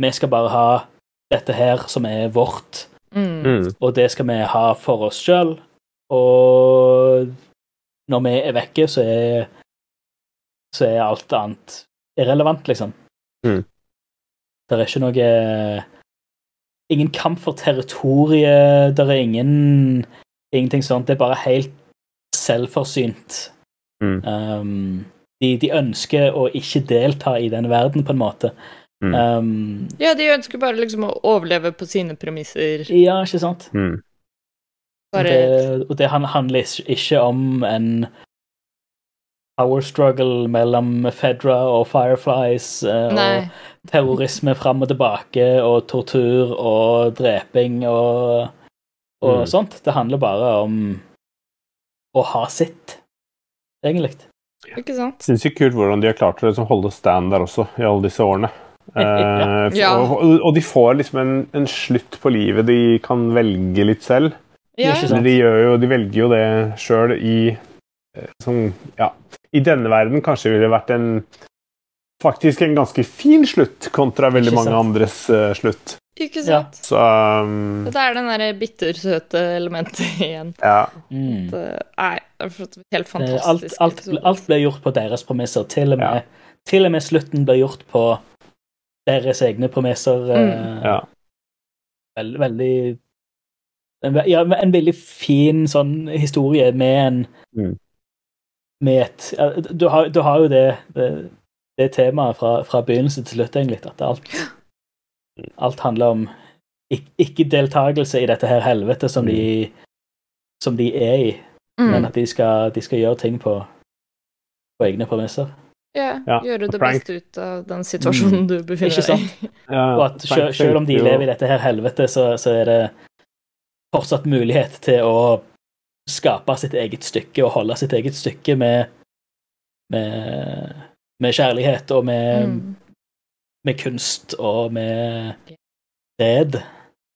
Vi skal bare ha dette her som er vårt, Mm. Mm. og det skal vi ha for oss sjøl. Og når vi er vekke, så er, så er alt annet irrelevant, liksom. Mm. Det er ikke noe Ingen kamp for territoriet, det er ingen ingenting sånt. Det er bare helt selvforsynt. Mm. Um, de, de ønsker å ikke delta i den verden, på en måte. Mm. Um, Ja, de ønsker bare liksom å overleve på sine premisser. ja, ikke sant? Mm. Bare Det, og det handler ikke- ikke om en power struggle mellom Fedra og Fireflies, eh, Nei. og terrorisme fram og tilbake, og tortur og dreping og, og Mm. sånt. Det handler bare om å ha sitt, egentlig. Ikke sant? Sinnssykt kult hvordan de har klart å liksom holde stand der også, i alle disse årene. Eh, Ja. og, og de får liksom en, en slutt på livet de kan velge litt selv. Ja. De, gjør jo, de velger jo det sjøl i sånn, Ja, i denne verden kanskje ville det vært en Faktisk en ganske fin slutt kontra veldig mange andres uh, slutt. Ikke Ja. sant? Så um, Det er den derre bittersøte elementet igjen. ja. Mm. Det er helt fantastisk. Alt, alt, alt blir gjort på deres premisser. Til og, med, Ja. til og med slutten blir gjort på deres egne premisser. Mm. Uh, Ja. Veld, veldig en, ja, en veldig fin sånn historie med en Mm. Med et ja, du, har, du har jo det, det, det temaet fra, fra begynnelse til slutt, egentlig. At alt, alt handler om ikke-deltakelse i dette her helvetet som de, som de er i, men mm. at de skal, de skal gjøre ting på, på egne premisser. ja, Ja, Gjøre det Frank- beste ut av den situasjonen du befinner deg i. sant? Og at selv, selv om de lever i dette her helvetet, så, så er det fortsatt mulighet til å skape sitt eget stykke og holde sitt eget stykke med, med, med kjærlighet og med, Mm. med kunst og med fred,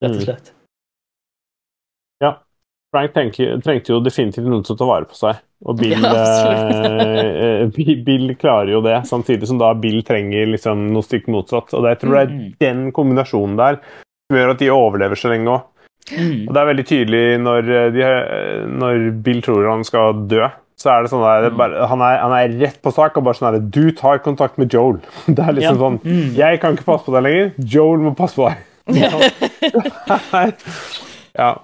rett Mm. og slett. Ja. Frank tenker, trengte jo definitivt noen til å ta vare på seg, og Bill, Ja, eh, Bill- Bill klarer jo det, samtidig som da Bill trenger liksom noe stikk motsatt. Og det, jeg tror det er Mm. den kombinasjonen der som gjør at de overlever så lenge òg. Mm. Og det er veldig tydelig når, eh, de, eh, når Bill tror han skal dø. Så er det sånn der, det er Mm. bare, han, er, han er rett på sak og bare sånn der Du tar kontakt med Joel. Det er liksom Ja. sånn Mm. Jeg kan ikke passe på deg lenger. Joel må passe på deg. ja.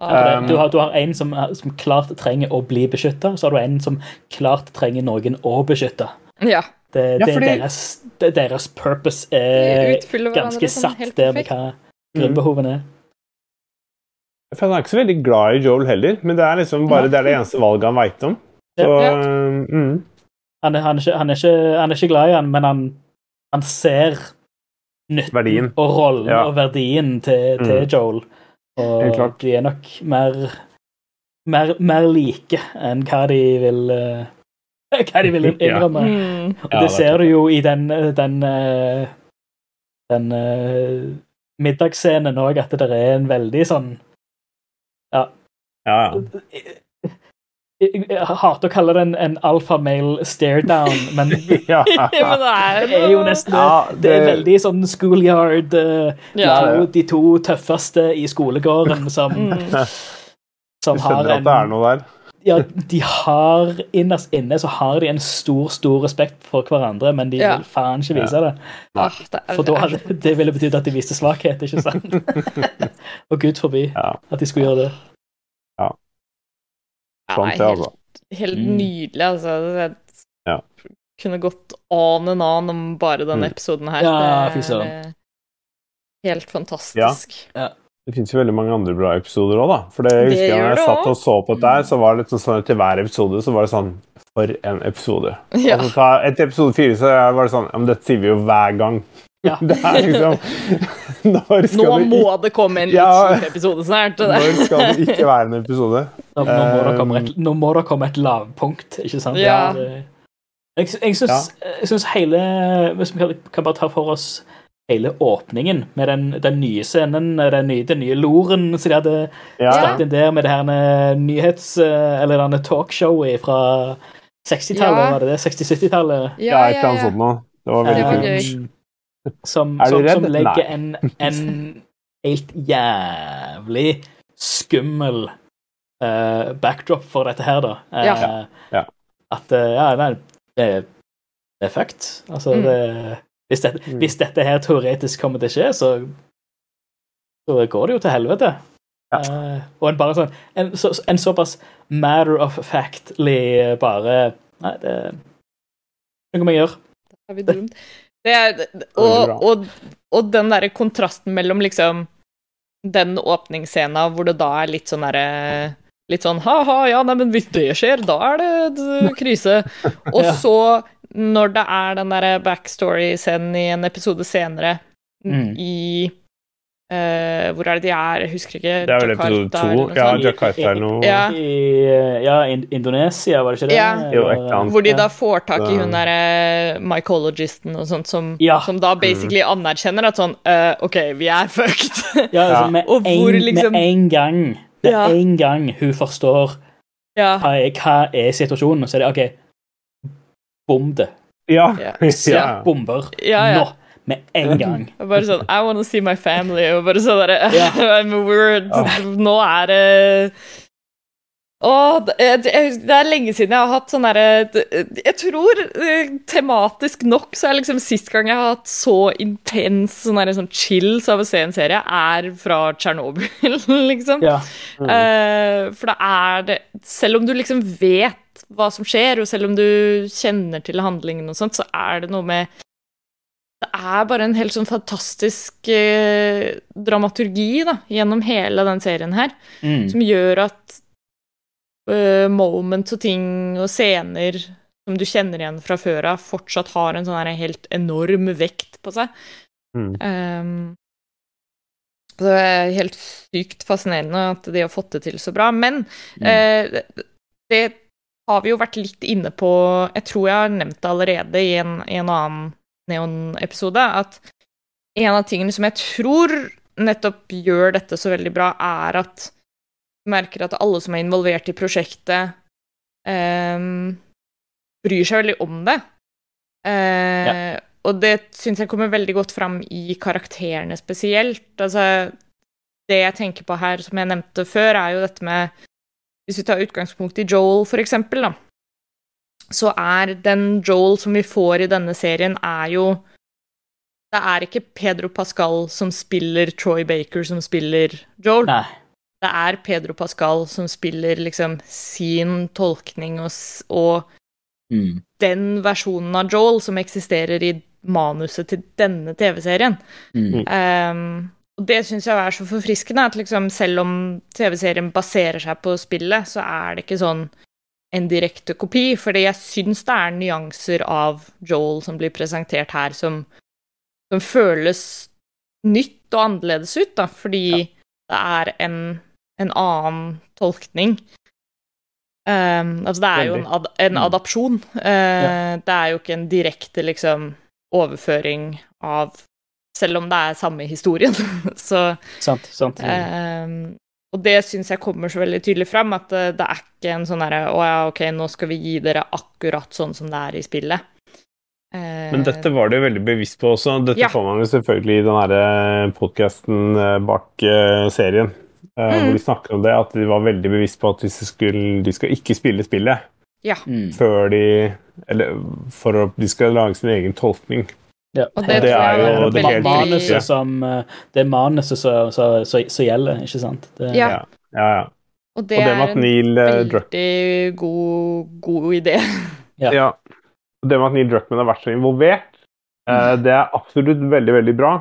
Ja, det- Um, du, har, du har en som, som klart trenger å bli beskytta, så har du en som klart trenger noen å beskytte. Ja. Det, Ja, fordi- deres, det, deres purpose er ganske sånn satt det der med hva grunnbehovene er. For Han er ikke så veldig glad i Joel heller, men det er liksom bare det, er det eneste valget han veit om. Så, Ja. mm, Han er, han, er ikke, han, er ikke, han er ikke glad i han, men han, han ser nytten Verdien. og rollen Ja. og verdien til, til Mm. Joel. Og de er nok mer, mer, mer like enn hva de vil eh, Hva de vil Ja. innrømme. Mm. Og det er ser du jo i den den, eh, den eh, middagsscenen òg, at det er en veldig sånn ja, ja. Jeg, jeg, jeg hater å kalle det en, en alfamale stare down, men ja. Men det er, jo nesten det. Ja, Det er veldig sånn schoolyard eh, de, Ja. to, de to tøffeste i skolegården som, Mm. som Du har skjønner at det er en noe der. Ja, de har innerst inne så har de en stor, stor respekt for hverandre, men de Ja. vil faen ikke vise det. Det For da hadde, det ville betydd at de viste svakhet, ikke sant? Og gud forbi Ja. at de skulle gjøre det. Ja, Sant, det det, altså. helt, Mm. nydelig, altså. Det Ja. kunne gått on and on om bare denne Mm. episoden her. Ja, Det fy er, søren. Helt fantastisk. Det finnes jo veldig mange andre bra episoder òg, da. For det jeg husker jeg når jeg satt og så på dette her, så var det litt sånn til hver episode så var det sånn For en episode. Ja. Og så, etter episode fire så var det sånn Ja, men dette sier vi jo hver gang. Ja. Det er liksom Når skal Nå det må det komme en litt Ja. episode snart. når skal det ikke være en episode? Nå, nå, må det komme et, nå må det komme et lavpunkt, ikke sant? Ja. Jeg, sy- jeg, syns, jeg hele Hvis vi kan, kan bare ta for oss hele åpningen med den, den nye scenen, den nye, den nye loren som de hadde Ja, startet inn der med det her nyhets... eh, Eller denne talkshowet fra 60-tallet, Ja. var det det? 60-70-tallet? ja, et eller annet sånt noe. Det var Det veldig var kult. Som, Er du som, redd? som legger Nei. en, en helt jævlig skummel uh, backdrop for dette her, da. Uh, Ja. Ja. At uh, Ja, nei, det, det er fucked. Altså, Mm. det, hvis, dette, Mm. hvis dette her teoretisk kommer til å skje, så, så går det jo til helvete. Ja. Uh, og en bare sånn En, så, en såpass matter of factly bare Nei, det er noe man gjør. Er? Det er, Veldig og, og, og den derre kontrasten mellom liksom den åpningsscena hvor det da er litt sånn derre Litt sånn ha-ha, ja, nei, men hvis det skjer, da er det krise. Og så, når det er den derre backstory-scenen i en episode senere, Mm. i uh, Hvor er det de er? Jeg husker ikke. Det er vel episode Jakarta to. Ja. Jakarta eller noe. Ja. I, ja, in Indonesia, var det ikke det? Ja. Jo, annet. Hvor de da får tak i hun derre mycologisten og sånt, som, Ja. som da basically anerkjenner at sånn uh, OK, vi er fucked. Ja, altså, med, Og hvor en, liksom- med en gang Med Ja. en gang hun forstår ja. hva er, hva er situasjonen, så er det OK, bom det. Ja. Ja. ja. Bomber. Ja, ja. Nå. Med en gang. Bare sånn I wanna see my family. Og bare sånn derre yeah. I'm weird. Nå er det Å, det, er lenge siden jeg har hatt sånn derre Jeg tror eh, tematisk nok så er liksom sist gang jeg har hatt så intens sånn derre sånn chills av å se en serie, er fra Tsjernobyl, liksom. Ja. Mm. for da er det Selv om du liksom vet hva som skjer, og selv om du kjenner til handlingen og sånt, så er det noe med Det er bare en helt sånn fantastisk eh, dramaturgi da, gjennom hele den serien her, Mm. som gjør at eh, moments og ting og scener som du kjenner igjen fra før av, fortsatt har en sånn helt enorm vekt på seg. Mm. Um, det er helt sykt fascinerende at de har fått det til så bra. Men Mm. eh, det har vi jo vært litt inne på Jeg tror jeg har nevnt det allerede i en, en annen Neon-episode, at en av tingene som jeg tror nettopp gjør dette så veldig bra, er at du merker at alle som er involvert i prosjektet, ehm, bryr seg veldig om det. Eh, Og det syns jeg kommer veldig godt fram i karakterene spesielt. Altså, det jeg tenker på her, som jeg nevnte før, er jo dette med Hvis vi tar utgangspunkt i Joel, for eksempel, da, så er den Joel som vi får i denne serien, er jo Det er ikke Pedro Pascal som spiller Troy Baker som spiller Joel. Nei. det er Pedro Pascal som spiller liksom sin tolkning og, og Mm. den versjonen av Joel som eksisterer i manuset til denne TV-serien. Mm. Um, og det syns jeg er så forfriskende, at liksom selv om TV-serien baserer seg på spillet, så er det ikke sånn en direkte kopi, fordi jeg syns det er nyanser av Joel som blir presentert her, som, som føles nytt og annerledes ut, da, fordi det er en, en annen tolkning. Um, altså, det er jo en, ad en Mm. adapsjon. Uh, Det er jo ikke en direkte, liksom, overføring av Selv om det er samme historien, så Sant. sant. Eh, Og det syns jeg kommer så veldig tydelig fram, at det, det er ikke en sånn herre Å ja, ok, nå skal vi gi dere akkurat sånn som det er i spillet. Eh, Men dette var du veldig bevisst på også. Dette Ja. får man jo selvfølgelig i den podkasten bak eh, serien. eh, Mm. Hvor de snakker om det, at de var veldig bevisst på at de skal, de skal ikke spille spillet Ja. Mm. før de Eller for å De skal lage sin egen tolkning. Ja. Og det Det er jo det er manuset som eh, Det er manuset som som- som- gjelder, ikke sant? Det, Ja. Ja, ja. ja. Og det, Og det er at en Neil eh, veldig god, god idé. Ja. Ja. Det med at Neil Druckmann har vært så involvert, eh, det er absolutt veldig, veldig bra.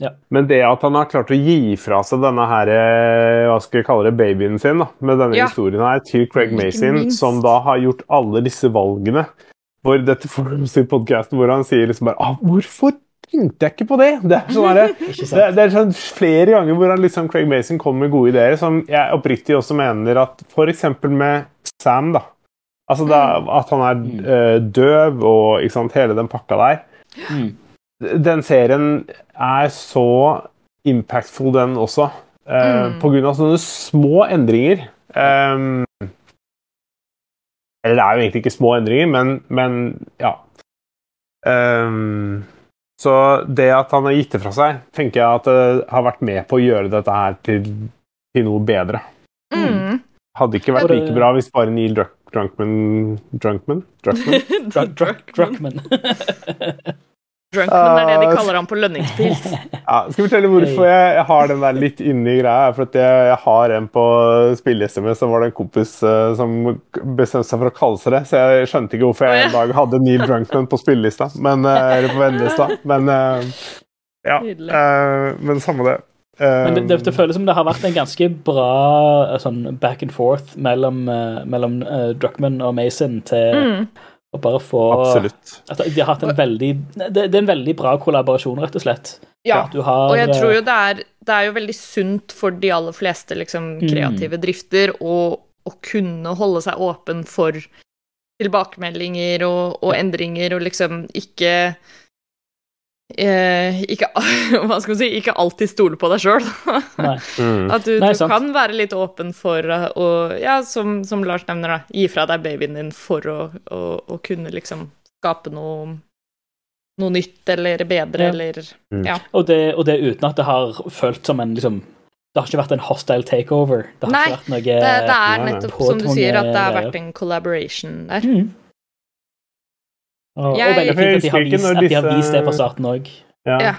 Ja. Men det at han har klart å gi fra seg denne her, eh, hva skal vi kalle det, babyen sin, da, med denne Ja. historien her, til Craig Mason, som da har gjort alle disse valgene hvor dette forums i podcasten hvor han sier liksom bare ah, 'Hvorfor tenkte jeg ikke på det?' Det er sånn det, det er sånn flere ganger hvor han liksom, Craig Mason kommer med gode ideer, som jeg oppriktig også mener at f.eks. med Sam, da. Altså da, At han er Mm. eh, døv og ikke sant, hele den pakka der. Mm. Den serien er så impactful, den også. Uh, Mm. På grunn av sånne små endringer. Ehm, eller det er jo egentlig ikke små endringer, men, men ja. Um, så det at han har gitt det fra seg, tenker jeg at det har vært med på å gjøre dette her til, til noe bedre. Mm. Hadde ikke vært like bra hvis bare Neil Druck, Drunkman Drunkman? Druckman? Druck, Drunkman er det de Ah, kaller han på lønningspils. Ja, skal fortelle hvorfor jeg, har den der litt inni greia? For at jeg, jeg har en på spille-SMS, som var det en kompis eh, som bestemte seg for å kalle seg det. Så jeg skjønte ikke hvorfor jeg en dag hadde Neil Drunkman på spillelista, men, eh, eller på vennelista. Men eh, ja. Eh, men samme det. Men det, det, det føles som det har vært en ganske bra sånn back and forth mellom, mellom Druckman og Mason til Mm. Å bare få Absolutt. At de har hatt en veldig det, det er en veldig bra kollaborasjon, rett og slett. Ja. At du har Og jeg eh, tror jo det er, det er jo veldig sunt for de aller fleste liksom, Mm. kreative drifter å, å kunne holde seg åpen for tilbakemeldinger og, og endringer, og liksom ikke eh, ikke, hva skal man si, ikke alltid stole på deg sjøl. Mm. At du, Nei, du kan være litt åpen for uh, å, ja, som, som Lars nevner, da, gi fra deg babyen din for å, å, å kunne liksom skape noe, noe nytt eller bedre, Ja. eller Mm. Ja. Og, det, og det uten at det har følt som en liksom Det har ikke vært en hostile takeover. Det har Nei, ikke vært noe Det, det er nei. nettopp som du sier, at det har vært en collaboration der. Mm. Og, Jeg- og veldig fint at de har vist, at de har vist det fra starten òg. Ja. Ja.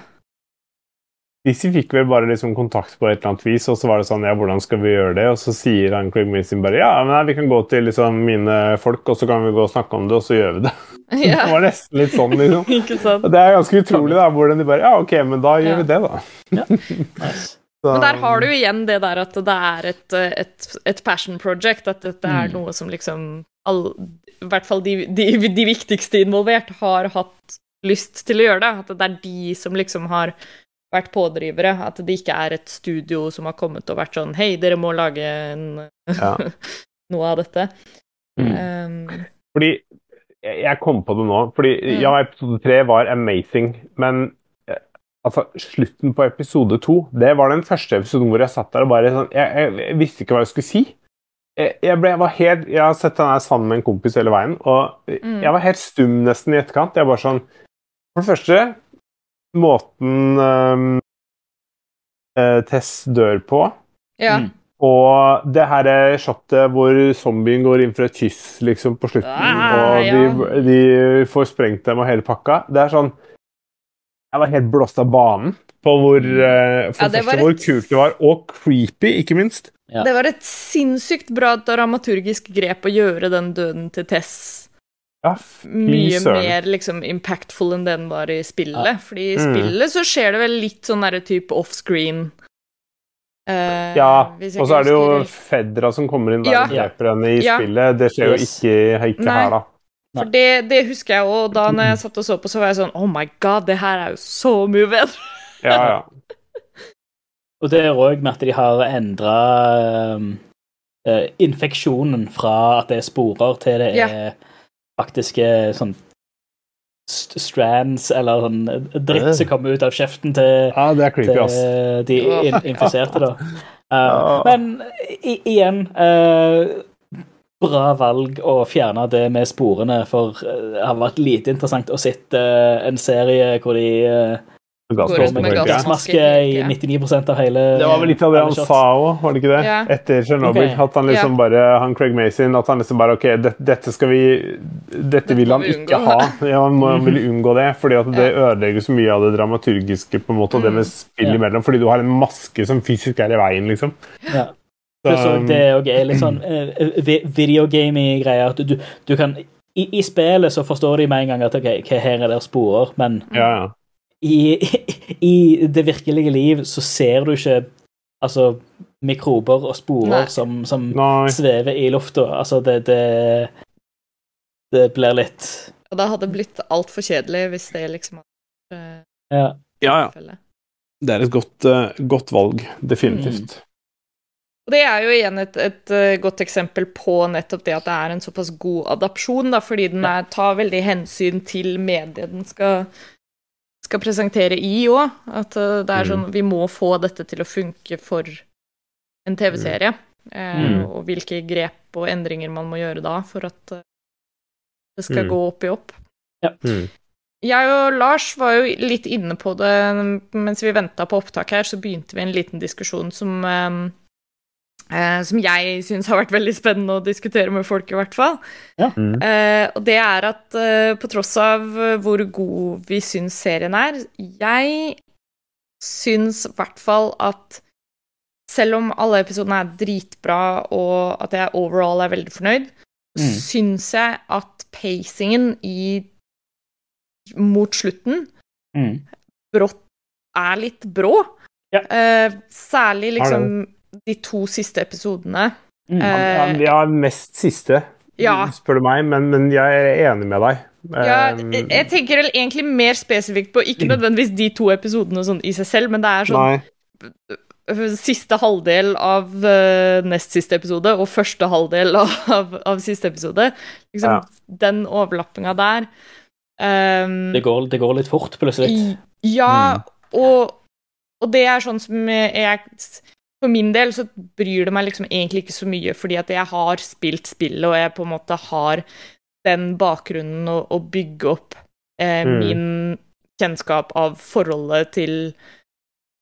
Disse fikk vel bare liksom kontakt på et eller annet vis, og så var det sånn Ja, hvordan skal vi gjøre det? Og så sier han Craig Mason bare Ja, men nei, vi kan gå til liksom mine folk, og så kan vi gå og snakke om det, og så gjør vi det. Det var nesten litt sånn, liksom. ikke sant? Og det er ganske utrolig, da, hvordan de bare Ja, OK, men da gjør Ja. vi det, da. Nice. Så, Men der har du igjen det der at det er et, et, et passion project, at dette er Mm. noe som liksom all, I hvert fall de, de, de viktigste involvert har hatt lyst til å gjøre det. At det er de som liksom har vært pådrivere. At det ikke er et studio som har kommet og vært sånn Hei, dere må lage en, Ja. noe av dette. Mm. Um, Fordi jeg kom på det nå. Fordi Mm. ja, episode tre var amazing, men eh, altså, slutten på episode to Det var den første episoden hvor jeg satt der og bare sånn Jeg, jeg, jeg visste ikke hva jeg skulle si. Jeg, jeg, ble, jeg var helt Jeg har sett den her sammen med en kompis hele veien, og Mm. jeg var helt stum nesten i etterkant. Jeg var sånn For det første, måten um, eh, Tess dør på ja. Mm. og det her er shotet hvor zombien går inn for et kyss liksom på slutten, Ah, og de, de får sprengt dem og hele pakka. Det er sånn Jeg var helt blåst av banen på hvor uh, For Ja, det det første hvor kult det var, og creepy, ikke minst. Ja. Det var et sinnssykt bra dramaturgisk grep å gjøre den døden til Tess Ja, mye mer liksom impactful enn den var i spillet. Fordi i Mm. spillet så skjer det vel litt sånn derre type offscreen. Uh, Ja, og så er det jo helt. Fedra som kommer inn der Ja. og dreper henne i Ja. spillet. Det skjer jo ikke, ikke her, da. For det, det husker jeg, òg. da når jeg satt og så på, så var jeg sånn Oh my god, det her er jo så mye bedre. Ja, ja. Og det er òg med at de har endra infeksjonen fra at det er sporer, til det Ja. er faktiske sånn st- strands eller sånn dritt som kommer ut av kjeften til, ah, det er creepy, til de in infiserte, da. Uh, men i, igjen uh, Bra valg å fjerne det med sporene, for eh, det har vært lite interessant å sitte eh, en serie hvor de gassmaske gassmaske, i 99% av hele Det var vel litt av det han sa òg, var det ikke det? Ja. Etter Tsjernobyl. Okay. At han liksom bare Han Craig Mason At han liksom bare OK, det, dette skal vi Dette vil han vi ikke ha. Ja, han, må, han vil unngå det, fordi at det ødelegger så mye av det dramaturgiske, på en måte, og det med spill Ja. imellom, fordi du har en maske som fysisk er i veien, liksom. Ja. Så, Pluss også det òg er litt sånn uh, videogame-greier. At du, du kan i, I spillet så forstår de med en gang at ok, her er det sporer, men ja, ja. I, i det virkelige liv så ser du ikke altså mikrober og sporer Nei. som, som Nei. svever i lufta. Altså, det, det Det blir litt Og det hadde blitt altfor kjedelig hvis det liksom hadde vært Ja. Ja, ja. Det er et godt, eh, godt valg. Definitivt. Og det er jo igjen et, et eh, godt eksempel på nettopp det at det er en såpass god adapsjon, da, fordi den er, tar veldig hensyn til mediet den skal, skal presentere i òg. At eh, det er sånn Vi må få dette til å funke for en TV-serie. eh, Mm. Og hvilke grep og endringer man må gjøre da for at eh, det skal Mm. gå opp i opp. Mm. Jeg og Lars var jo litt inne på det mens vi venta på opptak her, så begynte vi en liten diskusjon som eh, som jeg syns har vært veldig spennende å diskutere med folk, i hvert fall. Mm. Uh, og det er at uh, på tross av hvor god vi syns serien er Jeg syns i hvert fall at selv om alle episodene er dritbra, og at jeg overall er veldig fornøyd, Mm. syns jeg at pacingen i mot slutten mm. brått er litt brå. Ja. Særlig liksom de to siste episodene. Mm. Ja, Eh, ja, mest siste, Ja. spør du meg, men, men jeg er enig med deg. Ja, Um, jeg tenker egentlig mer spesifikt på ikke nødvendigvis de to episodene sånn i seg selv, men det er sånn Nei. øh, siste halvdel av uh, nest siste episode og første halvdel av, av siste episode. Liksom Ja. den overlappinga der. Um, Det, går, det går litt fort, plutselig. Ja, Ja, og, og det er sånn som jeg For min del så bryr det meg liksom egentlig ikke så mye, fordi at jeg har spilt spillet, og jeg på en måte har den bakgrunnen å, å bygge opp eh, Mm. min kjennskap av forholdet til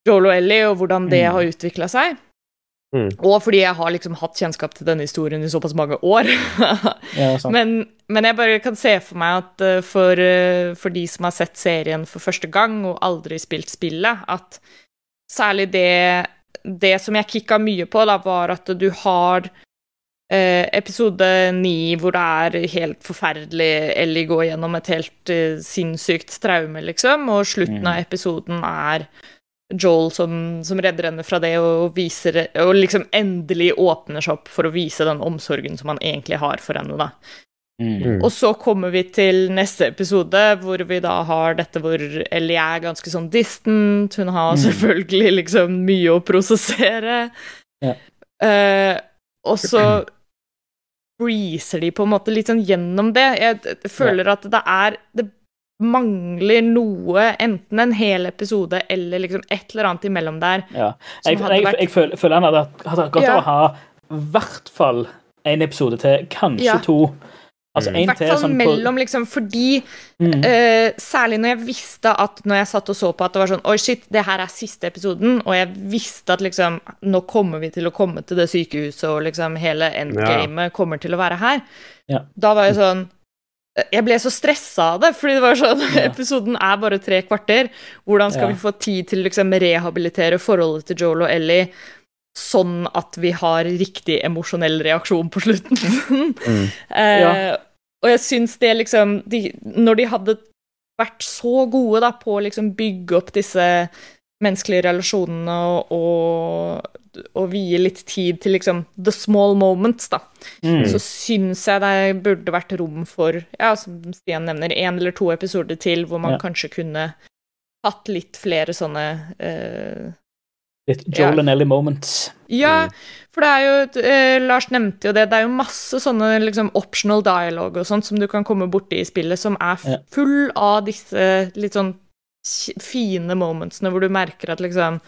Joel og Ellie, og hvordan det Mm. har utvikla seg. Mm. Og fordi jeg har liksom hatt kjennskap til denne historien i såpass mange år. Ja. Men, men jeg bare kan se for meg at eh, for, eh, for de som har sett serien for første gang og aldri spilt spillet, at særlig det, det som jeg kicka mye på, da, var at du har eh, episode ni hvor det er helt forferdelig Ellie går gjennom et helt eh, sinnssykt traume, liksom, og slutten Mm. av episoden er Joel som, som redder henne fra det og viser Og liksom endelig åpner seg opp for å vise den omsorgen som han egentlig har for henne, da. Mm. Mm. Og så kommer vi til neste episode, hvor vi da har dette hvor Ellie er ganske sånn distant. Hun har Mm. selvfølgelig liksom mye å prosessere. Ja. Eh, og så breezer de på en måte litt sånn gjennom det. Jeg føler at det er Det mangler noe, enten en hel episode eller liksom et eller annet imellom der. Ja. Som Jeg, hadde jeg, vært- jeg, føler, føler han hadde, hadde hatt godt Ja. å ha i hvert fall en episode til, kanskje Ja. to. Altså Mm. I hvert til fall sånn på mellom, liksom, fordi mm. uh, særlig når jeg visste at når jeg satt og så på at det var sånn Oi, shit, det her er siste episoden, og jeg visste at liksom Nå kommer vi til å komme til det sykehuset, og liksom hele endgamet kommer til å være her. Ja. Da var jeg sånn Jeg ble så stressa av det, fordi det var sånn Ja. Episoden er bare tre kvarter. Hvordan skal Ja. vi få tid til å liksom rehabilitere forholdet til Joel og Ellie? sånn at vi har riktig emosjonell reaksjon på slutten. Mm. eh, Ja. Og jeg syns det liksom de, Når de hadde vært så gode da, på å liksom bygge opp disse menneskelige relasjonene og, og, og vie litt tid til liksom the small moments, da, Mm. så syns jeg det burde vært rom for, ja, som Stian nevner, én eller to episoder til hvor man Ja. kanskje kunne hatt litt flere sånne eh, Litt Joel Ja. and Ellie moments. Ja, for det er jo eh, Lars nevnte jo det, det er jo masse sånne liksom optional dialogue og sånt som du kan komme borti i spillet, som er full av disse litt sånn fine momentsene hvor du merker at liksom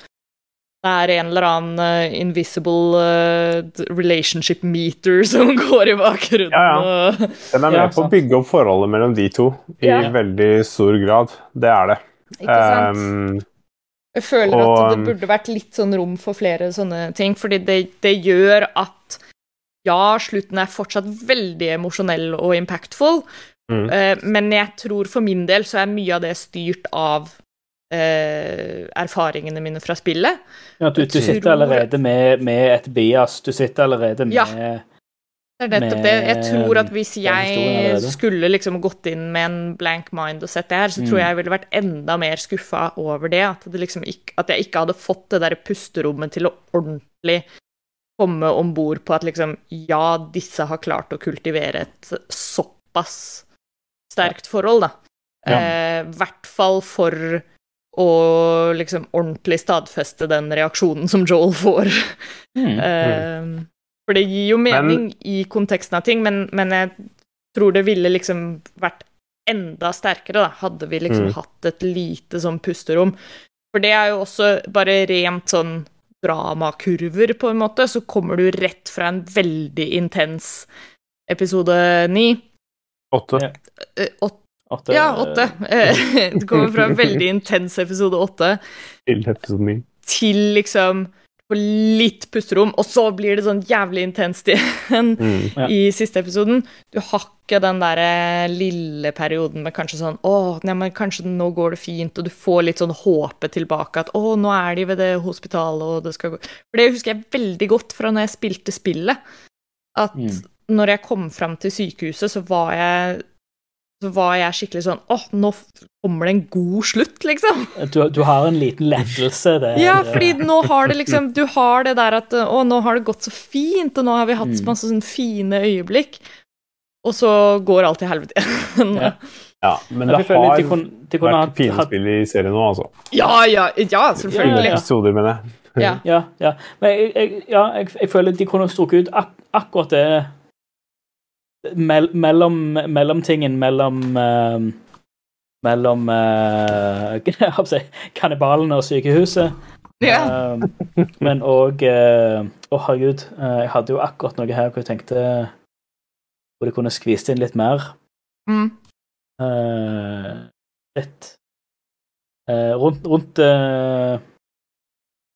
det er en eller annen uh, invisible uh, relationship meter som går i bakgrunnen. Ja, ja. Den er med Ja, på å bygge opp forholdet mellom de to i Ja. veldig stor grad. Det er det. Ikke sant? Um, Jeg føler Og, at det um, burde vært litt sånn rom for flere sånne ting, fordi det, det gjør at ja, slutten er fortsatt veldig emosjonell og impactful, Mm. eh, men jeg tror for min del så er mye av det styrt av eh, erfaringene mine fra spillet. Ja, du, du sitter tror- allerede med, med et bias. Du sitter allerede med Ja. Det er nettopp det. Jeg tror at hvis jeg skulle liksom gått inn med en blank mind og sett det her, så Mm. tror jeg jeg ville vært enda mer skuffa over det. At, det liksom ikke, at jeg ikke hadde fått det der pusterommet til å ordentlig komme om bord på at liksom Ja, disse har klart å kultivere et såpass sterkt forhold, da. Ja. eh, hvert fall for å liksom ordentlig stadfeste den reaksjonen som Joel får. Mm. Eh, For det gir jo mening i konteksten av ting, men, men jeg tror det ville liksom vært enda sterkere, da, hadde vi liksom Mm. hatt et lite sånn pusterom. For det er jo også bare rent sånn dramakurver, på en måte, så kommer du rett fra en veldig intens episode ni. åtte. Eh, åt- Åtte, ja, åtte. Eh, Du kommer fra en veldig intens episode åtte til episode ni. til liksom på litt pusterom, og så blir det sånn jævlig intenst igjen Mm. Ja. i siste episoden. Du har ikke den der lille perioden med kanskje sånn Å, nei, men kanskje nå går det fint, og du får litt sånn håpet tilbake at Å, nå er de ved det hospitalet, og det skal gå For det husker jeg veldig godt fra når jeg spilte spillet. At Mm. når jeg kom fram til sykehuset, så var jeg så var jeg skikkelig sånn åh, nå kommer det en god slutt, liksom. Du, du har en liten lettelse det. Ja, fordi nå har det liksom Du har det der at Å, nå har det gått så fint, og nå har vi hatt Mm. masse sånne fine øyeblikk. Og så går alt til helvete igjen. Ja. Ja, men det har de kunne, de kunne vært pinespill spill i serien nå, altså. Ja, ja, ja, selvfølgelig. Ja, ja. Episoder, mener jeg. Ja. Ja, ja. Men jeg, jeg, ja, jeg, jeg føler de kunne strukket ut ak akkurat det mell, mellom mellomtingen mellom uh, Mellom uh, jeg håper å si, kannibalene og sykehuset. Ja. Eh, men òg Å, herregud. uh, jeg hadde jo akkurat noe her hvor jeg tenkte Hvor de kunne skvist inn litt mer. Mm. Uh, litt eh, Rundt, rundt eh,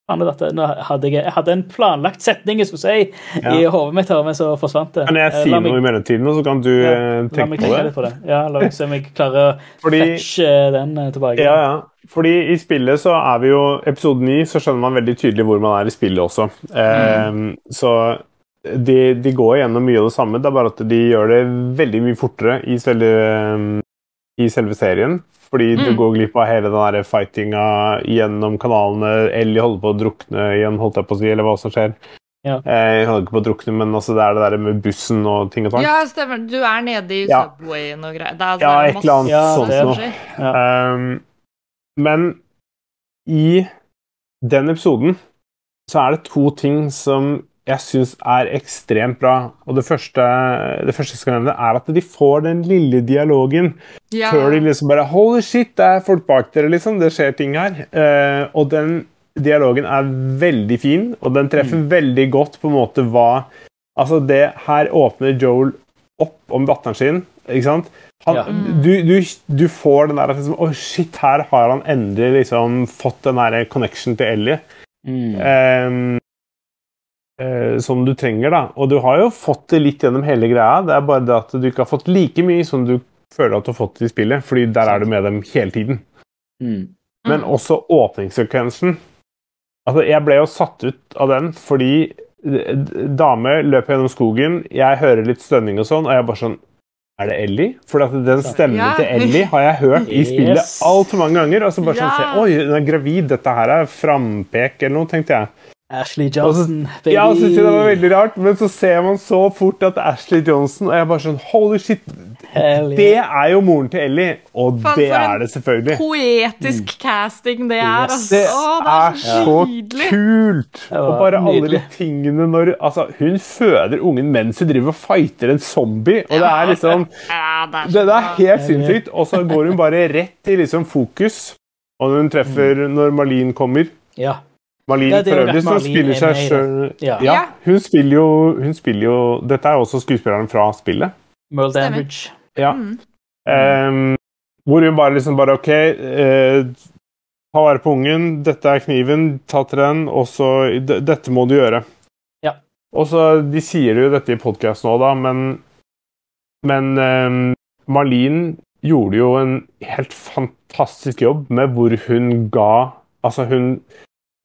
dette? Hadde jeg, jeg hadde en planlagt setning jeg skulle si i Ja. hodet mitt, men så forsvant det. Kan jeg Eh, si meg, noe i mellomtiden, og så kan du Ja, eh, tenke på det? på det. Ja, la meg se om jeg klarer å Fordi, fetche den eh, tilbake. ja, ja. Fordi i spillet så er vi jo Episode 9 så skjønner man veldig tydelig hvor man er i spillet også. Eh, Så de, de går gjennom mye av det samme, det er bare at de gjør det veldig mye fortere i selve, i selve serien. Fordi du Mm. går glipp av hele den der fightinga gjennom kanalene. Ellie holder på å drukne igjen, holdt jeg på å si, eller hva som skjer. Ja. Eh, Jeg holder ikke på å drukne, men altså, det er det der med bussen og ting og tang. ja, stemmer. Du er nede i Ja. Subwayen og greier. Det er, Ja, er et eller annet Ja, sånt noe. Ja. Um, men i den episoden så er det to ting som jeg syns er ekstremt bra. Og det første, det første jeg skal nevne, er at de får den lille dialogen Ja. før de liksom bare Holy shit, det er folk bak dere, liksom. Det skjer ting her. Uh, og den dialogen er veldig fin, og den treffer veldig godt på en måte hva Altså, det her åpner Joel opp om datteren sin, ikke sant? Han, Ja. du, du, du får den der at liksom, Å, shit, her har han endelig liksom fått den der connection til Ellie. Mm. Ehm, eh, som du trenger, da. Og du har jo fått det litt gjennom hele greia. Det er bare det at du ikke har fått like mye som du føler at du har fått i spillet, fordi der er du med dem hele tiden. Mm. Men også åpningssekvensen Altså, jeg ble jo satt ut av den fordi d- dame løper gjennom skogen, jeg hører litt stønning og sånn, og jeg bare sånn Er det Ellie? For den stemmen Ja. til Ellie har jeg hørt i spillet Yes. altfor mange ganger. Og så bare sånn Ja. se, Oi, hun er gravid, dette her er frampek eller noe, tenkte jeg. Ashley Johnson, baby. Ja, jeg synes det var veldig rart, men så ser man så fort at Ashley Johnson, og jeg bare sånn Holy shit! Hell yeah. Det er jo moren til Ellie, og Fan, det er det selvfølgelig. Poetisk casting det er. Yes. Altså. Det Å, det er er så så nydelig. kult! Og bare alle de tingene når Altså, hun føder ungen mens hun driver og fighter en zombie, og det er liksom Ja, det er Det, det er helt sinnssykt. Og så går hun bare rett i liksom fokus, og når hun treffer når Marlene kommer Ja. Marlene Ja, for øvrig som spiller er seg sjøl Ja. ja, hun spiller jo Hun spiller jo Dette er jo også skuespilleren fra spillet. Merle Damage. Ja. Mm. Um, hvor hun bare liksom bare OK, eh, ta vare på ungen, dette er kniven, ta til den, og så Dette må du gjøre. Ja. Og så De sier jo dette i podkast nå, da, men Men um, Marlene gjorde jo en helt fantastisk jobb med hvor hun ga Altså, hun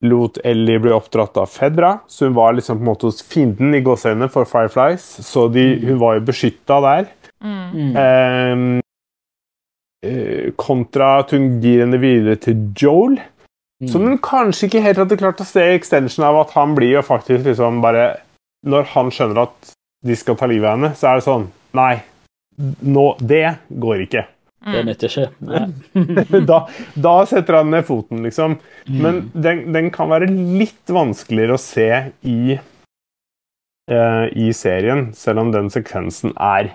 lot Ellie bli oppdratt av Fedra, så hun var liksom på en måte hos fienden i gåseøynene for Fireflies, så de, hun var jo beskytta der. Mm. Mm. Ehm, eh, kontra at hun gir henne videre til Joel, Mm. som hun kanskje ikke helt hadde klart å se extension av at han blir jo faktisk liksom bare Når han skjønner at de skal ta livet av henne, så er det sånn Nei, nå Det går ikke. Det Mm. nytter ikke. Da, da setter han ned foten, liksom. Mm. Men den, den kan være litt vanskeligere å se i eh, i serien, selv om den sekvensen er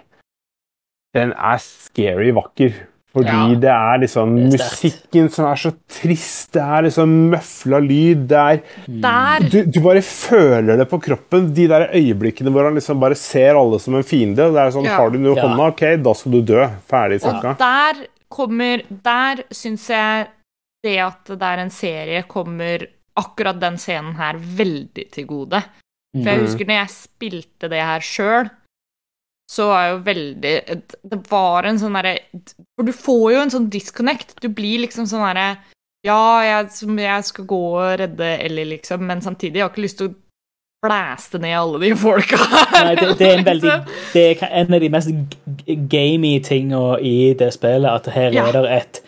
Den er scary vakker. Fordi Ja. det er liksom Det er musikken som er så trist. Det er liksom møfla lyd. Det er Der du, du bare føler det på kroppen. De der øyeblikkene hvor han liksom bare ser alle som en fiende. Det er sånn, Ja. Har du noe i Ja. hånda, ok, da skal du dø. Ferdig snakka. Og der kommer Der syns jeg det at det er en serie, kommer akkurat den scenen her veldig til gode. For jeg Mhm. husker når jeg spilte det her sjøl, så var jo veldig Det var en sånn derre For du får jo en sånn disconnect. Du blir liksom sånn derre Ja, jeg, jeg skal gå og redde Ellie, liksom, men samtidig jeg har ikke lyst til å blæste ned alle de folka her. Nei, det, det er en veldig. Det er en av de mest gamey tinga i det spillet, at her Ja. er det et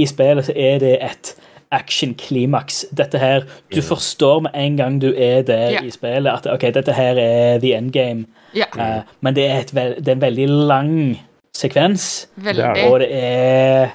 I spillet så er det et action-klimaks. Dette her Du forstår med en gang du er der Ja. i spillet, at ok, dette her er the endgame. Ja, Uh, men det er, et det er en veldig lang sekvens, veldig. og det er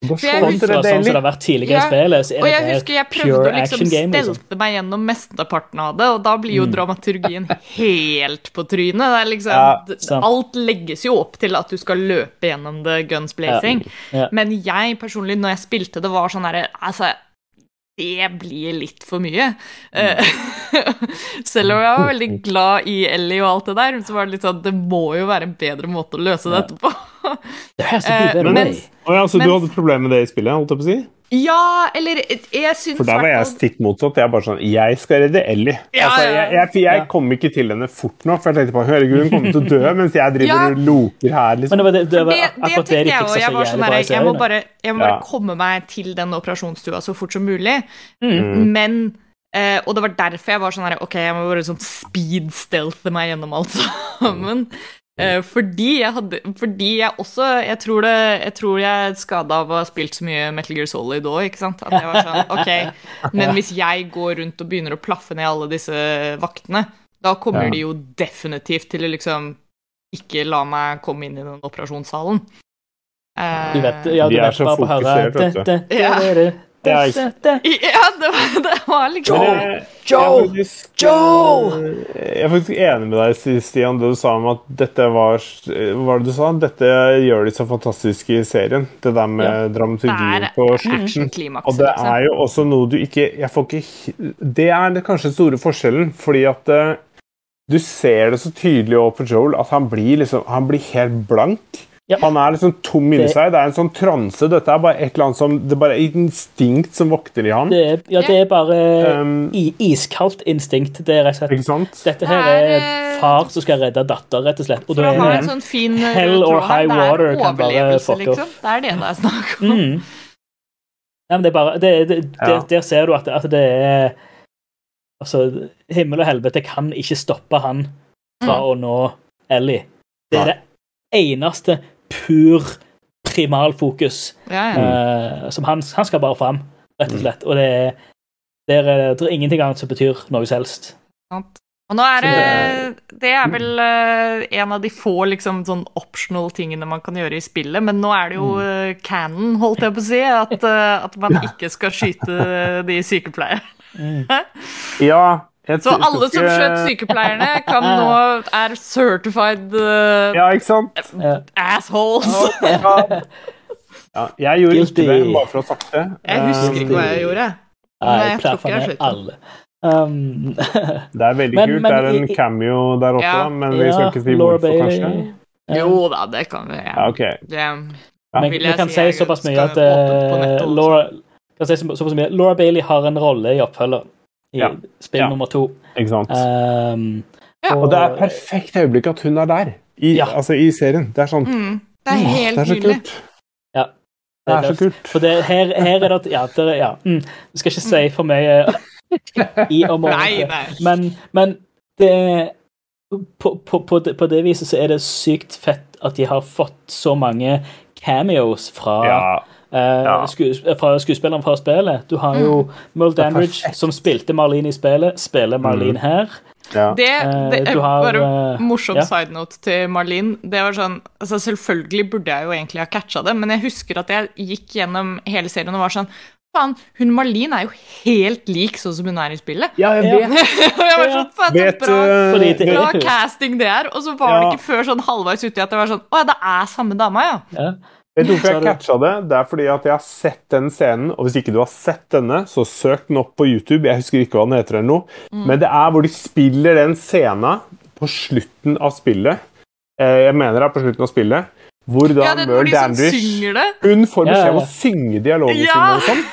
kontra sånn som det har vært tidligere Ja, i spillet, så er jeg husker jeg prøvde å liksom. Liksom. stelte meg gjennom mesteparten av det, og da blir jo Mm. dramaturgien helt på trynet. Det er liksom, Ja, alt legges jo opp til at du skal løpe gjennom det guns blazing. Ja. Men jeg personlig, når jeg spilte det, var sånn herre Altså, det blir litt for mye. Mm. Selv om jeg var veldig glad i Ellie og alt det der, så var det litt sånn Det må jo være en bedre måte å løse det etterpå. det er så mye bedre. Better men- way. Å ja, så Men- du hadde problemer med det i spillet? holdt jeg på å si? Ja, eller jeg syns For der var jeg stikk motsatt. Jeg er bare sånn Jeg skal redde Ellie. Ja, altså, jeg, jeg, jeg kom ikke til henne fort nok, for jeg tenkte på herregud, hun kommer til å dø mens jeg driver Ja. og loker her. Men liksom. det det, det var det, det akkurat det tenkte de jeg òg. fiksa Jeg så sånn jævlig i jeg må bare, jeg må bare Ja. komme meg til den operasjonsstua så fort som mulig. Mm. Men Uh, Og det var derfor jeg var sånn her Ok, jeg må bare sånn speed-stealthe meg gjennom alt sammen. Eh, fordi jeg hadde Fordi jeg også Jeg tror det Jeg tror jeg er skada av å ha spilt så mye Metal Gear Solid òg, ikke sant? At jeg var sånn Ok, men hvis jeg går rundt og begynner å plaffe ned alle disse vaktene, da kommer Ja. de jo definitivt til å liksom ikke la meg komme inn i den operasjonssalen. Eh, Du vet, ja, De er vet så fokusert, vet du. det- det- Ja. Det- det- Ja, det- Ja, det var, det var liksom Joel! jeg- Jeg faktisk, Joe! eh, Jeg er faktisk enig med deg, Stian, det du sa om at dette var Hva det du sa? Dette gjør de så fantastiske i serien. Det der med Ja. dramaturgien på slutten. Og det liksom. er jo også noe du ikke jeg får ikke, Det er det kanskje den store forskjellen, fordi at eh, du ser det så tydelig over på Joel at han blir liksom Han blir helt blank. Ja. Han er liksom tom inni seg. Det er en sånn transe. Dette er bare et eller annet som Det er bare et instinkt som vokter i ham. Det er, ja, det er bare Um, iskaldt instinkt. Det er rett og slett Ikke sant? Dette her er, er eh, far som skal redde datter, rett og slett. Og da er en sånn fin Hell or high det er water kan bare overlevelse, fuck off. liksom. Det er det det er snakk om. mm. Ja, men det er bare det, det, Ja. der, der ser du at, at det er Altså, himmel og helvete kan ikke stoppe han fra Mm. å nå Ellie. Det er det eneste pur primalfokus Ja, ja. Uh, som han, han skal bare fram, rett Mm. og slett. Og det er, det er, det er ingenting annet som betyr noe som helst. Og nå er det Det er vel eh, en av de få liksom sånn optional tingene man kan gjøre i spillet, men nå er det jo mm. canon, holdt jeg på å si, at, eh, at man ikke skal skyte de sykepleierne. Ja, jeg Så alle som skjøt sykepleierne, kan nå er certified uh, Ja, ikke sant? Assholes. Ja. Jeg gjorde Guilty. ikke det, bare for å det. Jeg husker ikke hva jeg gjorde. Nei, jeg jeg tror ikke jeg skjøt. Um, Det er veldig Men- kult. men det er en cameo der også, Ja. men vi skal ikke si hvorfor, kanskje. Jo da, det kan vi. Ja, Okay. Det, Ja. Men vi kan si såpass mye at eh, også. Laura, kan si så- såpass mye. Laura Bailey har en rolle i oppfølger i Ja. spill Ja. nummer to. Ikke sant? Um, Ja. Og det er perfekt øyeblikk at hun er der, i, Ja. altså i serien. Det er sånn mm, det er helt Det er så nydelig. kult. Ja. Det er så kult. For det, her, her er det at Ja, det, ja. Mm, skal ikke si for mye i og om det. Men, men det på, på, på, det, på det viset så er det sykt fett at de har fått så mange cameos fra Ja. Eh, Ja. skues, fra skuespilleren fra spillet. Du har jo mm. Mull Dandridge, som spilte Marlene i spillet, spiller Marlene her. ja. Det, Eh, det er du har, bare eh, morsom ja. side note til Marlene. Det var sånn, altså Selvfølgelig burde jeg jo egentlig ha catcha det, men jeg husker at jeg gikk gjennom hele serien og var sånn Faen, hun Marlene er jo helt lik sånn som hun er i spillet. ja, jeg vet. jeg var sånn, faen, så Vet, bra, bra casting det er. Og så var Ja. det ikke før sånn halvveis uti at det var sånn Å ja, det er samme dama, ja. Ja. Vet du hvorfor jeg catcha det? Det er fordi at jeg har sett den scenen, og hvis ikke du har sett denne, så søk den opp på YouTube. Jeg husker ikke hva den heter eller noe. Mm. Men det er hvor de spiller den scenen på slutten av spillet. Eh, Jeg mener det er på slutten av spillet. Hvor da Ja, Merle de Dandridge. Hun får beskjed om ja. å synge dialogen Ja. sin og sånn.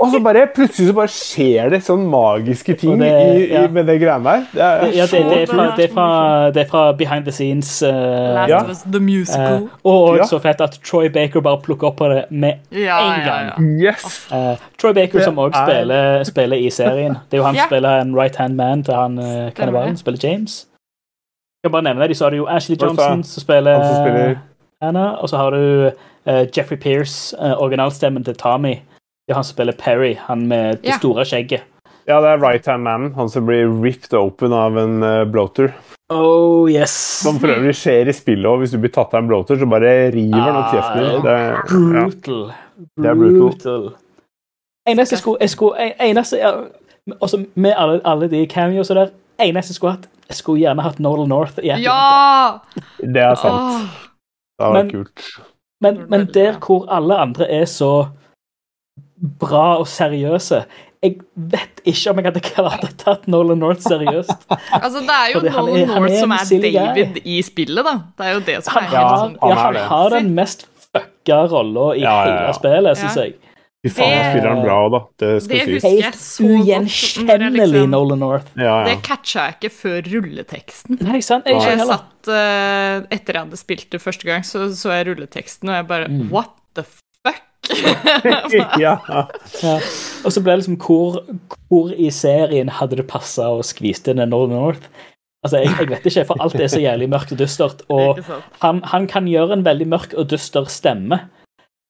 Og så bare plutselig så bare skjer det sånn magiske ting det- i, i, ja. med det greiene der. Det er, Ja, det, det, er fra, det, er fra, det er fra behind the scenes. Uh, Last Ja. of Us, The Musical. Uh, og Ja. så fett at Troy Baker bare plukker opp på det med ja, en gang. ja. Yes! Uh, Troy Baker, Det som òg er- spiller, spiller i serien. Det er jo han Ja. som spiller en right hand man til han uh, kannibalen. Spiller James. Jeg kan bare nevne det. Så har du jo Ashley Johnson, som spiller, spiller- Anna. Og så har du Jeffrey Pierce, eh, originalstemmen til Tommy. Det er han som spiller Perry, han med det Ja. store skjegget. Ja, det er right hand man. Han som blir ripped open av en uh, bloater. Oh yes. Som for øvrig skjer i spillet òg. Hvis du blir tatt av en bloater, så bare river han opp kjeften din. Det, ja. Brutal. Det er brutal. Eneste jeg skulle, jeg skulle eneste, ja, Også med alle, alle de cameoene der Eneste jeg skulle hatt Jeg skulle gjerne hatt Nodal North. i. Ja! det er sant. Det hadde vært kult. Men, men der hvor alle andre er så bra og seriøse Jeg vet ikke om jeg hadde klart å tatt Nolan North seriøst. Altså, det er jo Fordi Nolan er- North er som er David guy. I spillet, da. Det er jo det som Han er Ja, helt har, sånn ja, han har den mest fucka rolla i Ja, ja, ja. hele spillet, syns jeg. Fy faen, han spiller han bra òg, da. Det skal Det sies. husker jeg Helt så godt ugjenkjennelig liksom- Nolan North. Ja, ja. Det catcha jeg ikke før rulleteksten. Nei, sant? Jeg, jeg satt, uh, Etter jeg hadde spilt det første gang, så så jeg rulleteksten, og jeg bare Mm. What the fuck? ja. Ja. Og så ble det liksom hvor, hvor i serien hadde det passa å skvise inn en Northern North? Altså, jeg, jeg vet ikke, for alt er så jævlig mørkt og dystert. Og han, han kan gjøre en veldig mørk og dyster stemme,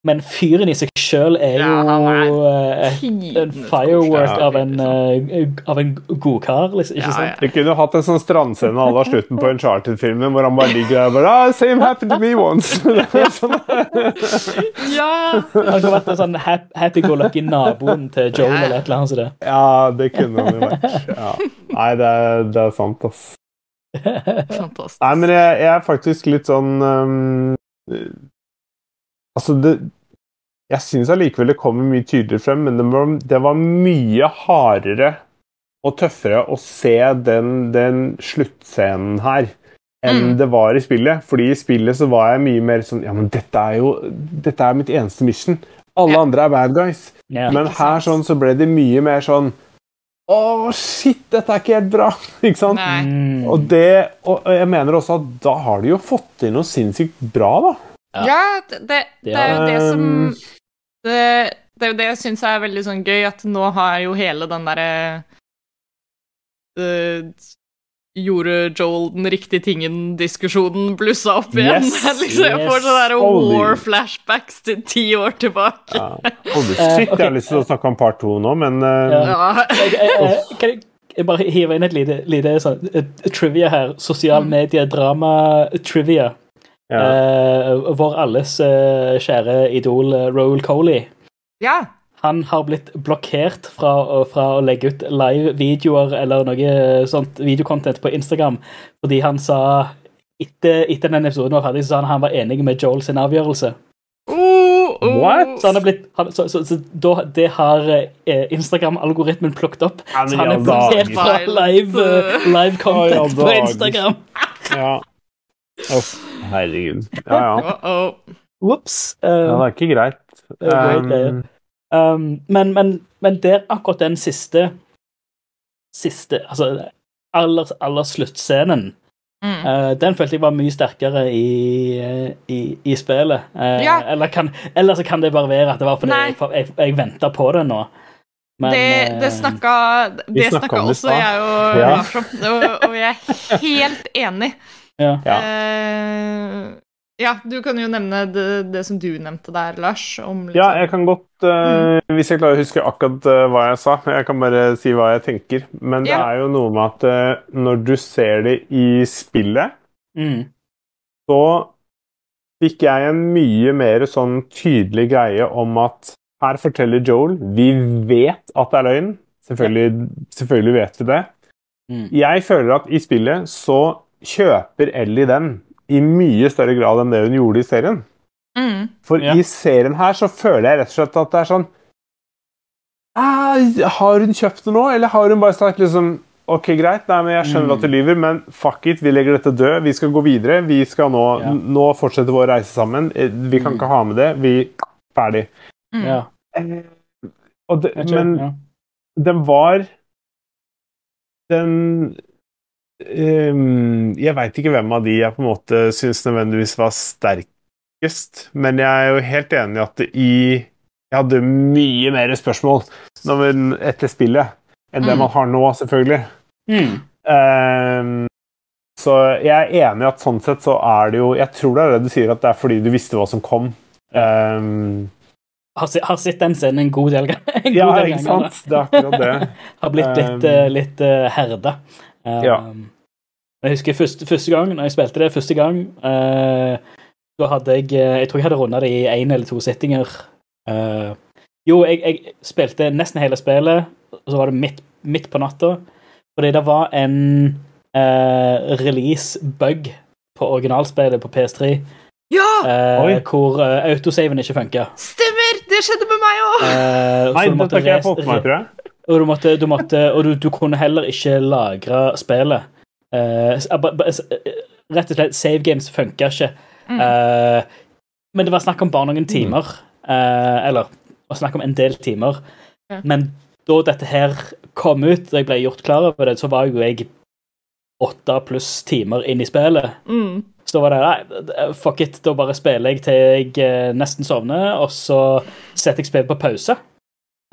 men fyren i seg sjøl er Ja, er jo eh, en firework av en, liksom. eh, av en godkar, liksom. Ikke Ja, sant? Vi kunne hatt en sånn strandscene à la slutten på Uncharted-filmen, hvor han bare ligger der og bare ah, Same happened to me once. Sånn, Ja! Han kunne vært en sånn happy-go-lucky naboen til Joel eller et eller annet Det. ja, det kunne han jo vært. Ja. Nei, det er, det er sant, ass. Fantastisk. Nei, men jeg, jeg er faktisk litt sånn um, Altså, det Jeg syns allikevel det kommer mye tydeligere frem, men det var, det var mye hardere og tøffere å se den, den sluttscenen her enn Mm. det var i spillet. Fordi i spillet så var jeg mye mer sånn Ja, men dette er jo Dette er mitt eneste mission. Alle yeah. andre er bad guys. Yeah. Men her sånn så ble det mye mer sånn Å, shit, dette er ikke helt bra. Ikke sant? Nei. Og, det, og jeg mener også at da har de jo fått til noe sinnssykt bra, da. Ja. Ja, det, det, det er jo det som Det, det er jo det jeg syns er veldig sånn gøy, at nå har jo hele den derre eh, Gjorde Joel den riktige tingen-diskusjonen blussa opp igjen? Yes, liksom, jeg får sånne der war-flashbacks til ti år tilbake. Ja. Holy shit, ok. jeg har lyst til å snakke om part to nå, men uh... Ja. Ja. Jeg, jeg, jeg, kan jeg, jeg bare hive inn et lite, lite sånn, et trivia her. Sosial Mm. medie-drama-trivia. Ja. Uh, vår alles uh, kjære idol uh, Roel Coley. ja. Han har blitt blokkert fra, fra å legge ut live-videoer eller noe sånt videokontent på Instagram fordi han sa etter, etter den episoden var ferdig, så sa han han var enig med Joel sin avgjørelse. Oh, oh. What? Så, han er blitt, han, så, så, så da, det har eh, Instagram-algoritmen plukket opp. Ja, Så han er blokkert fra live, eh, live content i på. Instagram. Ja. Uff, herregud. Ja, ja. Ops. ja. Uh, Det er ikke greit. Det er greit, det. Um, um, men, men, men der akkurat den siste Siste Altså aller, aller sluttscenen Mm. Uh, Den følte jeg var mye sterkere i, eh, i, i spillet. Uh, Ja. eller, kan, eller så kan det bare være at det var fordi Nei. jeg, jeg, jeg venta på det nå. Men, det, det eh, snakka, det snakka om det i også jeg og Ja. Om, og, og jeg er helt enig. Ja. Ja. Eh, ja, du kan jo nevne det, det som du nevnte der, Lars. Om liksom, Ja, jeg kan godt eh, Hvis jeg klarer å huske akkurat uh, hva jeg sa. Jeg kan bare si hva jeg tenker. Men det Ja. er jo noe med at uh, når du ser det i spillet, Mm. så fikk jeg en mye mer sånn tydelig greie om at her forteller Joel Vi vet at det er løgn. Selvfølgelig, selvfølgelig vet vi det. Mm. Jeg føler at i spillet så kjøper Ellie den i mye større grad enn det hun gjorde i serien. Mm. For Ja. i serien her så føler jeg rett og slett at det er sånn «Ah, Har hun kjøpt det nå, eller har hun bare sagt liksom Ok, greit, nei, men jeg skjønner Mm. at du lyver, men fuck it, vi legger dette død. Vi skal gå videre. Vi skal nå, Ja. nå fortsette vår reise sammen. Eh, Vi kan Mm. ikke ha med det. Vi Ferdig. Mm. Ja. Eh, Og det, men ja. den var Den ehm, Jeg veit ikke hvem av de jeg på en måte syns nødvendigvis var sterkest, men jeg er jo helt enig i at i Jeg hadde mye mer spørsmål etter spillet enn det Mm. man har nå, selvfølgelig. Mm. Um, så jeg er enig i at sånn sett så er det jo Jeg tror det er det du sier, at det er fordi du visste hva som kom. Um, Har, har sett den scenen en god del, en god ja, del ikke sant? Det er akkurat det. Har blitt litt, Um, litt eh, Um, Ja. Jeg husker første, første gang når jeg spilte det første gang, uh, da hadde jeg eh, Jeg tror jeg hadde runda det i én eller to settinger. Uh, jo, jeg, jeg spilte nesten hele spillet, og så var det midt, midt på natta. Fordi det var en uh, release-bug på originalspillet på PS3 Ja! Uh, hvor uh, autosaven ikke funka. Stemmer! Det skjedde med meg òg! Nei, det tar ikke jeg fått med meg, tror jeg. Og du, måtte, du, måtte, og du, du kunne heller ikke lagre spillet. Eh, eh, rett og slett, save games funka ikke. Mm. Eh, men det var snakk om bare noen timer. Uh, eller snakk om en del timer. Ja. Men da dette her kom ut, da jeg ble gjort klar over det, så var jo jeg åtte pluss timer inn i spillet. Mm. Så da var det nei, fuck it, da bare spiller jeg til jeg nesten sovner, og så setter jeg spillet på pause.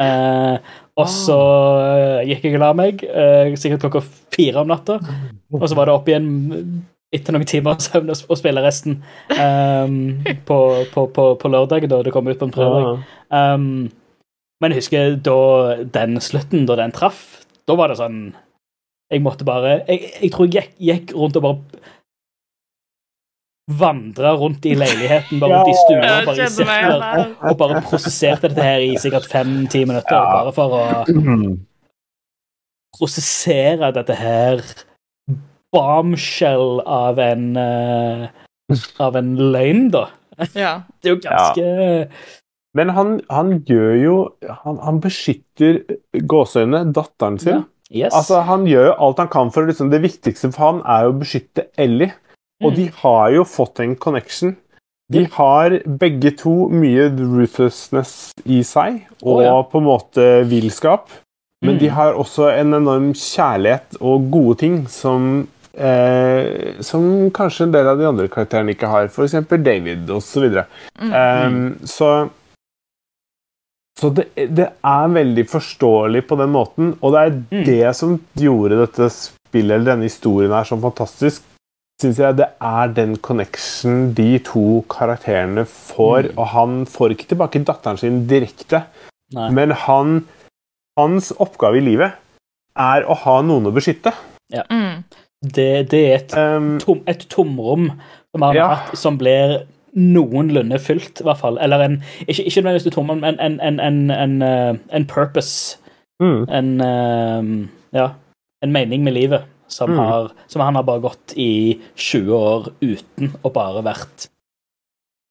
Eh, og så eh, gikk jeg og la meg, eh, sikkert klokka fire om natta, og så var det opp igjen etter noen timer søvn og, og spille resten um, på, på, på, på lørdag, da det kom ut på en fredag. Um, men jeg husker da den slutten, da den traff, da var det sånn Jeg måtte bare Jeg, jeg tror jeg gikk, gikk rundt og bare Vandra rundt i leiligheten, bare rundt i stua, Jeg bare i sirkler, og bare prosesserte dette her i sikkert fem-ti minutter, Ja. bare for å prosessere dette her bombshell av en uh, Av en løgn, da. Ja. Det er jo ganske Men han, han gjør jo Han, han beskytter gåseøynene, datteren sin. Ja. Yes. Altså, Han gjør jo alt han kan for liksom, Det viktigste for han er jo å beskytte Ellie. Og Mm. de har jo fått en connection. De har begge to mye ruthlessness i seg, og oh, ja. på en måte villskap. Men Mm. de har også en enorm kjærlighet og gode ting som eh, Som kanskje en del av de andre karakterene ikke har. F.eks. David osv. Mm. Um, så Så det, det er veldig forståelig på den måten, og det er Mm. det som gjorde dette spillet, eller denne historien her, så fantastisk. Syns jeg det er den connection de to karakterene får, Mm. og han får ikke tilbake datteren sin direkte, Nei. men han Hans oppgave i livet er å ha noen å beskytte. Mm. Det, det er et, Um, tom, et tomrom som han Ja. hatt, som blir noenlunde fylt, i hvert fall. Eller en Ikke, ikke nødvendigvis et tomrom, men en, en, en, en, eh, en purpose. mm, En eh, Ja, en mening med livet som, Mm. har, som han har bare gått i 20 år uten å bare vært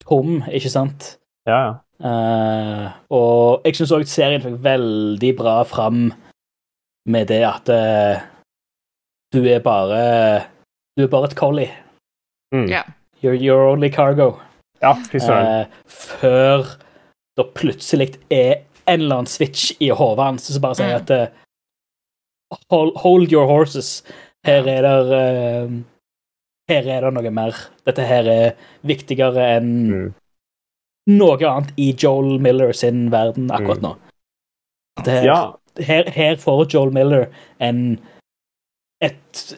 tom, ikke sant? ja, ja. Uh, og jeg syns òg serien fikk veldig bra fram med det at uh, du er bare Du er bare et collie. Mm. Yeah. You're your only cargo. ja uh. Eh, før det plutselig er en eller annen switch i hodet hans som bare sier Mm. at hold, hold your horses. Her er det uh, Her er det noe mer. Dette her er viktigere enn Mm. noe annet i Joel Miller sin verden akkurat nå. Det her, Ja, her, her får Joel Miller en et,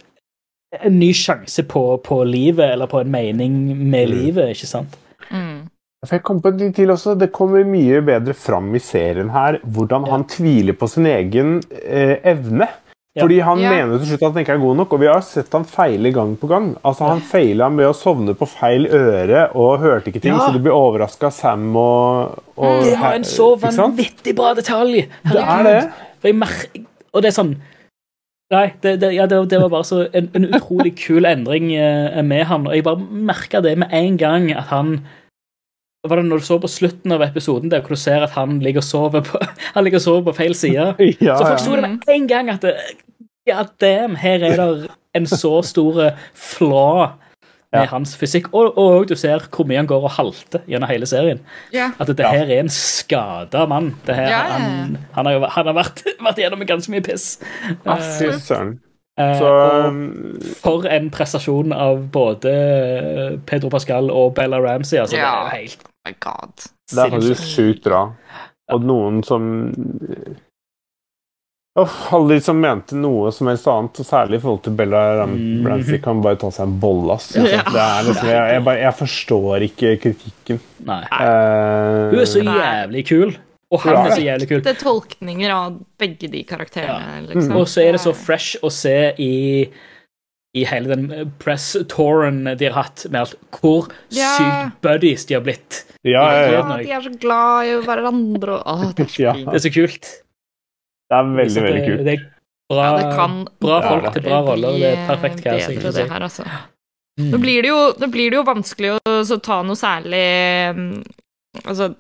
en ny sjanse på, på livet, eller på en mening med Mm. livet, ikke sant? Mm. For jeg kom på en ting til også, Det kommer mye bedre fram i serien her hvordan Ja. han tviler på sin egen eh, evne. Fordi han Ja. mener til slutt at han ikke er god nok, og vi har sett han feile gang på gang. Altså Han feila med å sovne på feil øre og hørte ikke ting, Ja. så du blir overraska av Sam og, og Det var en så vanvittig bra detalj! Det er det. For jeg mer og det er sånn Nei, det, det, ja, det, det var bare så en, en utrolig kul endring eh, med han, og jeg bare merka det med en gang at han var det når du så på slutten av episoden der, hvor du ser at han ligger og sover på, han ligger og sover på feil side? Ja, Så ja. forsto det med en gang at det, ja, damn, her er det en så stor flaw med Ja. hans fysikk. Og, og du ser hvor mye han går og halter gjennom hele serien. Ja. At det her er en skada mann. Det her, Ja, ja, ja. Han, han har jo han har vært, vært gjennom ganske mye piss. Absolutt. Uh. Så um, for en prestasjon av både Pedro Pascal og Bella Ramsey. Altså, Det er jo helt my god. det er faktisk sjukt bra. Og noen som Uff, alle de som mente noe som helst annet, og særlig i forhold til Bella Ram Mhm. Kan bare ta seg en bolle, ass. Ja. Det er liksom, jeg, jeg, bare, jeg forstår ikke kritikken. Nei. Uh, Hun er så jævlig kul, og han Ja. er så jævlig kul. Det er tolkninger av begge de karakterene, liksom. Og så er det så fresh å se i i hele den press-touren de har hatt, med alt hvor Ja. sykt buddies de har blitt. ja, ja, ja. Ja, de er så glad i hverandre og Åh, det er. Det er så kult. Det er veldig, det, veldig kult. det er bra, Ja, det kan bra folk til bra roller. Det er perfekt casting. det her, altså. Mm. Nå blir det jo, nå blir det jo vanskelig å så ta noe særlig mm, Altså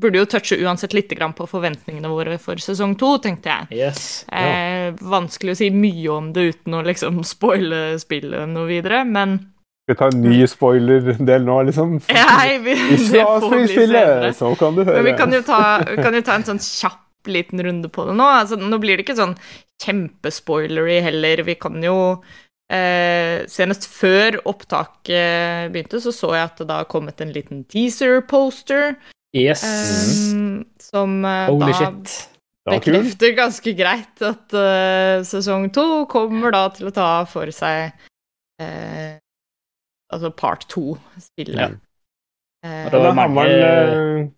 burde jo touche uansett litt grann på forventningene våre for sesong to, tenkte jeg. Yes. Eh, vanskelig å si mye om det uten å liksom spoile spillet noe videre, men Skal vi ta en ny spoiler-del nå, liksom? Nei, vi, det får bli spilt senere. spillet, så kan du høre. Men vi kan jo ta, vi kan jo ta en sånn kjapp liten runde på det nå. Altså, nå blir det ikke sånn kjempespoilery heller. Vi kan jo eh, Senest før opptaket begynte, så så jeg at det da har kommet en liten teaser-poster Yes. eh, som eh, Holy da shit. Bekrefter ganske greit at eh, sesong to kommer da til å ta for seg eh, Altså part to-spillet. Eh, var Men mange- hammeren eh,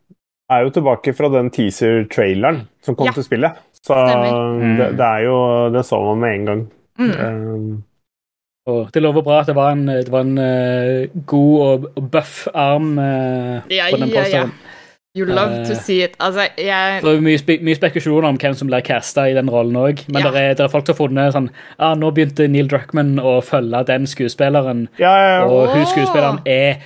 er jo tilbake fra den teaser-traileren som kom Ja. til spillet. Så det, det er jo Det så man med en gang. mm. Og det lover bra at det var en, det var en uh, god og og buff arm uh, Ja, på den ja, ja. posteren. You love to Eh, see it. Altså, jeg Det er mye, spe mye spekulasjoner om hvem som blir casta i den rollen òg. Men Ja. det, er, er folk som har funnet sånn ah, Nå begynte Neil Druckman å følge den skuespilleren, ja, ja, ja. og hun skuespilleren er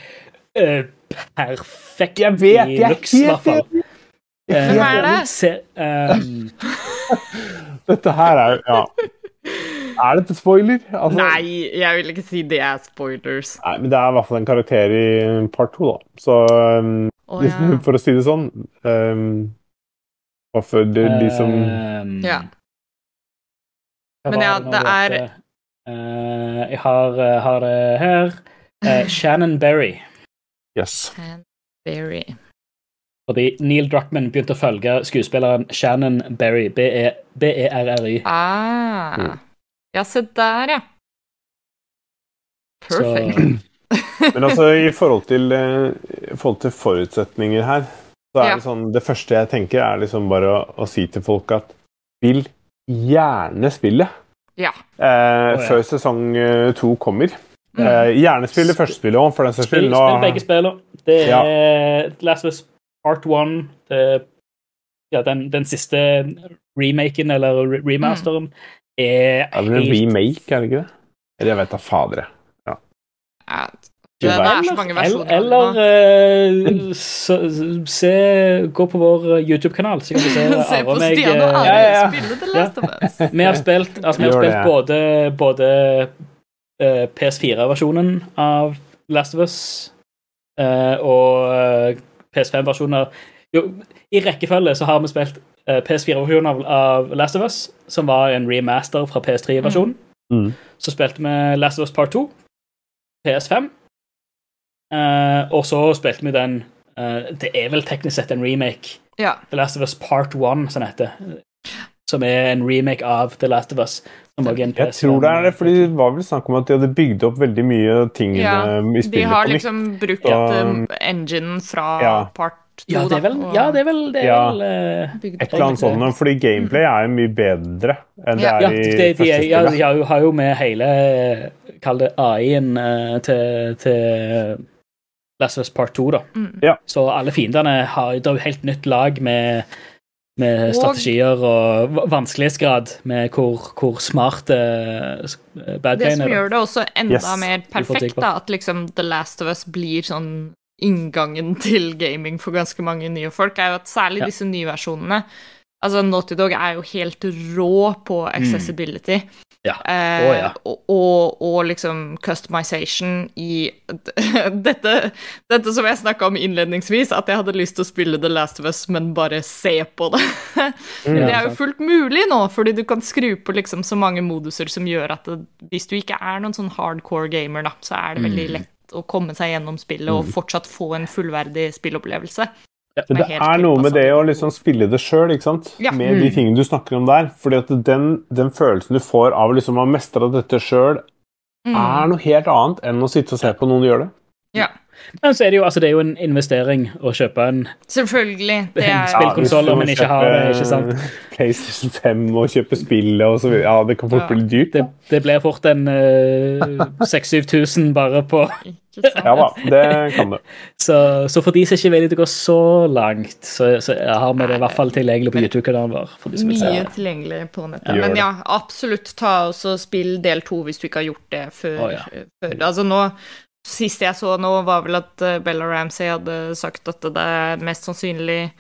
perfekt Jeg vet, i looks, i hvert fall. Hvem er det? Se, um... Dette her er jo Ja. Er dette spoiler? Altså, Nei, jeg vil ikke si det er spoilers. Nei, men det er i hvert fall en karakter i part to, da. Så um, Å ja. for å si det sånn um, Og for de, de som ehm, Ja. Men ja, det er-? Eh, jeg har, eh, har det her. Uh, Shannon Berry. Yes. Berry. Fordi Neil Druckmann begynte å følge skuespilleren Shannon Berry, B-e-r-r-y. Ah. Mm. Ja, se der, ja. Perfect. Men altså, i forhold til, eh, i forhold til forutsetninger her, så er Ja. det sånn Det første jeg tenker, er liksom bare å, å si til folk at spill gjerne spillet. Ja. Eh, oh, ja. Før sesong eh, to kommer. Mm. Eh, gjerne spille første spillet òg, for den saks skyld. Spill begge spillene. Det Ja. er Last of Us Part 1. Det, ja, den, den siste remaken, eller remasteren. remasteren, er Det er en remake, er det ikke det? Eller jeg vet da fader. jeg. Ja, det er så mange Eller, versjoner. eller eh, så, se Gå på vår eh, YouTube-kanal, så kan du se Se og på Se meg. Stian og eh, Are ja, ja, ja. spille The Last of Us. Vi har spilt, altså, vi har spilt det. både, både uh, PS4-versjonen av Last of Us uh, og eh, PS5-versjoner. Jo, I rekkefølge så har vi spilt eh, PS4-versjonen av, av Last of Us, som var en remaster fra PS3-versjonen. Mm. Så spilte vi Last of Us Part 2, PS5, eh, og så spilte vi den eh, Det er vel teknisk sett en remake Ja. The Last of Us Part 1, som det heter. Som er en remake av The Last of Us. Jeg tror det er det, fordi det var vel snakk om at de hadde bygd opp veldig mye ting Ja, i De spillet har på nytt. liksom brukt um, engine fra Ja. part to, Ja, det er vel, da, og ja, det er vel, det er Ja. vel uh, Et eller annet sånt, fordi gameplay er jo mye bedre enn det Ja. er Ja, i det, de, første ja, spillet. de har, jo, har jo med hele Kall det AI-en eh, til, til Last of Us Part 2, da. Mm. Ja. Så alle fiendene har Det er jo helt nytt lag med, med Og- strategier og vanskelighetsgrad med hvor, hvor smart uh, bad Det som er. gjør det også enda Yes. mer perfekt, da, at liksom The Last of Us blir sånn inngangen til gaming for ganske mange nye folk, er jo at særlig Ja. disse nye versjonene Altså, Naughty Dog er jo helt rå på accessibility. Mm. Ja. Oh, ja. Eh, og, og, og liksom customization i dette, dette som jeg snakka om innledningsvis, at jeg hadde lyst til å spille The Last of Us, men bare se på det. Mm. det er jo fullt mulig nå, fordi du kan skru på liksom så mange moduser som gjør at det, hvis du ikke er noen sånn hardcore gamer, da, så er det veldig Mm. lett å komme seg gjennom spillet og fortsatt få en fullverdig spillopplevelse. Som det helt er noe med det å liksom spille det sjøl? Ja. Med de Mm. tingene du snakker om der. Fordi at den, den følelsen du får av liksom å ha mestra dette sjøl, Mm. er noe helt annet enn å sitte og se på noen gjøre det. Ja, Men så er det jo altså, det er jo en investering å kjøpe en selvfølgelig. Det er, spillkonsoll du men ikke har det, ikke sant? PlayStation 5 og kjøpe spillet og så videre. Ja, det kan fort Ja. bli dyrt. Det, det blir fort en uh, 6000-7000 bare på? Ja da, det kan det. så, så for de som ikke er villige til å gå så langt, så, så har vi det i hvert fall tilgjengelig på YouTube-kanalen vår. For de som vil se Mye tilgjengelig på nettet. Ja. Men ja, absolutt ta også spill del to hvis du ikke har gjort det før. Oh, ja. før. Altså nå Siste jeg så nå, var vel at eh, Bella Ramsey hadde sagt at det er mest sannsynlig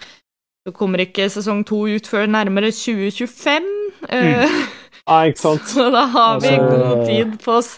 Det kommer ikke sesong to ut før nærmere 2025. Mm. Ja, ikke sant? Så da har vi Altså- god tid på oss.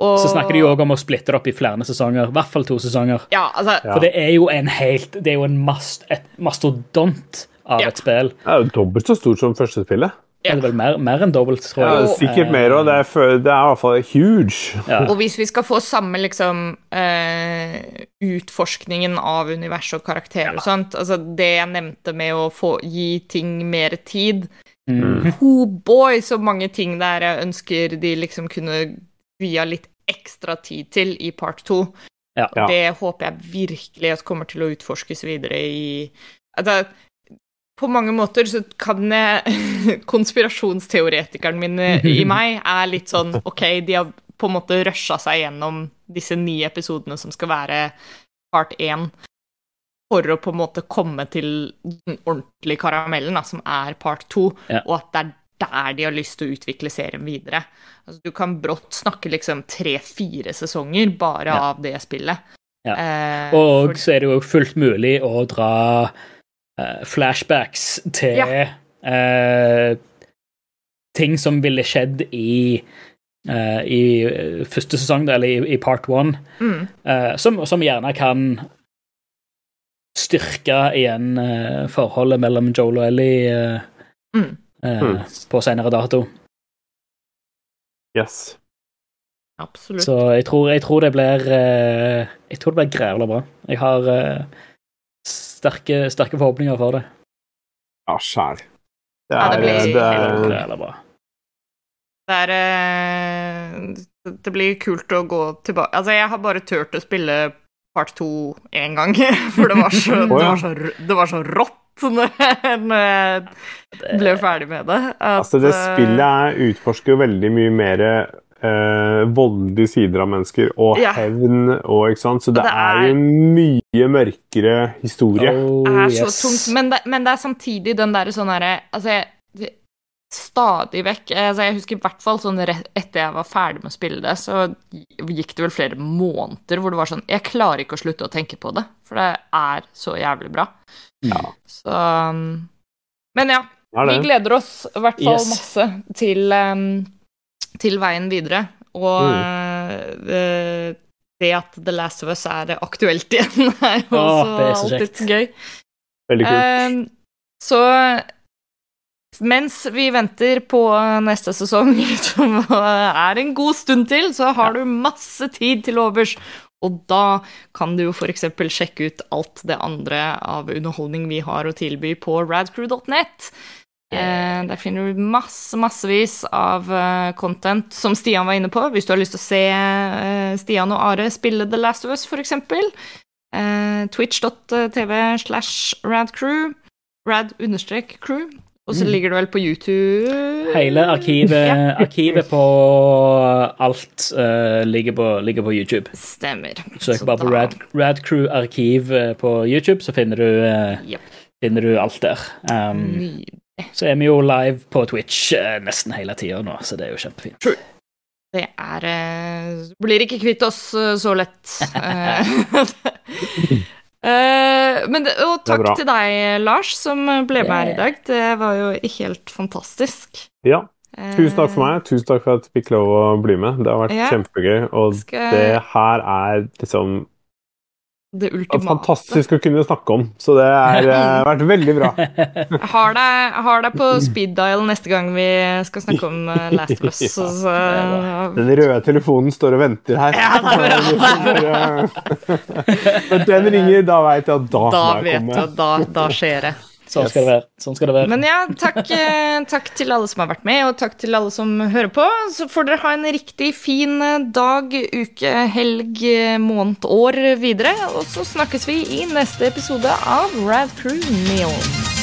Og, Så snakker de jo òg om å splitte det opp i flere sesonger. I hvert fall to sesonger. Ja, altså Ja. For det er jo en helt Det er jo en mast, et mastodont av Ja. et spill. Det er jo dobbelt så stort som første spillet. Er det vel mer, mer enn dobbelt, tror jeg. Ja, sikkert Eh, mer, og det er, det er i hvert fall huge. Ja. Og hvis vi skal få samme liksom uh, utforskningen av univers og karakterer og sånt, altså det jeg nevnte med å få gi ting mer tid Mm. Oh boy, så mange ting der jeg ønsker de liksom kunne via litt ekstra tid til i part to. Ja. Ja. Det håper jeg virkelig at kommer til å utforskes videre i Altså, på mange måter så kan jeg Konspirasjonsteoretikeren min i meg er litt sånn OK, de har på en måte rusha seg gjennom disse ni episodene som skal være part én, for å på en måte komme til den ordentlige karamellen, da, som er part to, Ja. og at det er der de har lyst til å utvikle serien videre. Altså, du kan brått snakke liksom tre-fire sesonger bare Ja. av det spillet. Ja. Eh, Og for- så er det jo fullt mulig å dra eh, flashbacks til Ja. uh, ting som ville skjedd i uh, i eh, første sesong, eller i, i part one, mm, uh, som, som gjerne kan styrke igjen eh, forholdet mellom Joel og Ellie eh, mm. eh, Mm. på senere dato. Yes. Absolutt. Så jeg tror, jeg tror det blir eh, Jeg tror det blir grævla bra. Jeg har eh, sterke, sterke forhåpninger for det. Ja, sjæl. Det Ja, er, det blir- det er, bra. Det er eh, Det blir kult å gå tilbake Altså, jeg har bare turt å spille part to én gang, for det var så, det var så, det var så rått når jeg, ble ferdig med det. At, Altså, det eh, spillet er, utforsker jo veldig mye mer eh, voldelige sider av mennesker, og Ja. hevn, og ikke sant, så det, Det er, er- jo en mye mørkere historie. Oh, er så yes. tungt. Men det, men det er samtidig den derre sånn herre Altså, jeg, stadig vekk altså Jeg husker i hvert fall sånn rett etter jeg var ferdig med å spille det, så gikk det vel flere måneder hvor det var sånn Jeg klarer ikke å slutte å tenke på det, for det er så jævlig bra. Ja. Så um, Men ja, Ja, vi gleder oss i hvert fall Yes. masse til, um, til veien videre. Og Mm. uh, det at The Last of Us er aktuelt igjen, er jo Åh, også det er så alltid gøy. Veldig kult. Uh, så mens vi venter på neste sesong, som er en god stund til, så har du masse tid til overs. Og da kan du jo f.eks. sjekke ut alt det andre av underholdning vi har å tilby på radcrew.net. Eh, der finner du masse, massevis av uh, content, som Stian var inne på. Hvis du har lyst til å se uh, Stian og Are spille The Last of Us, f.eks. Eh, Twitch.tv slash radcrew. Rad-crew. Og så Mm. ligger det vel på YouTube Hele arkivet, Ja. arkivet på alt uh, ligger, på, ligger på YouTube. Stemmer. Søk Så bare på Rad, Radcrew arkiv på YouTube, så finner du, uh, yep. finner du alt der. Um, Nydelig. Så er vi jo live på Twitch eh, nesten hele tida nå, så det er jo kjempefint. Det er eh, Blir ikke kvitt oss eh, så lett. Men og takk til deg, Lars, som ble med her i dag. Det var jo helt fantastisk. Ja, tusen takk for meg. Tusen takk for at jeg fikk lov å bli med. Det har vært Ja. kjempegøy, og Skal- det her er liksom Det ultimate. fantastisk å kunne snakke om. Så det har eh, vært veldig bra. Jeg har deg, har deg på speed dial neste gang vi skal snakke om eh, Last of Us. Ja, så, så, Den røde telefonen står og venter her. Ja, det er Når den ringer, da veit jeg at da, da må jeg vet komme. du, da, da skjer det. Sånn skal. Sånn skal det være. Men ja, takk, eh, takk til alle som har vært med, og takk til alle som hører på. Så får dere ha en riktig fin eh, dag, uke, helg, eh, måned, år videre. Og så snakkes vi i neste episode av Rad Crew Neon.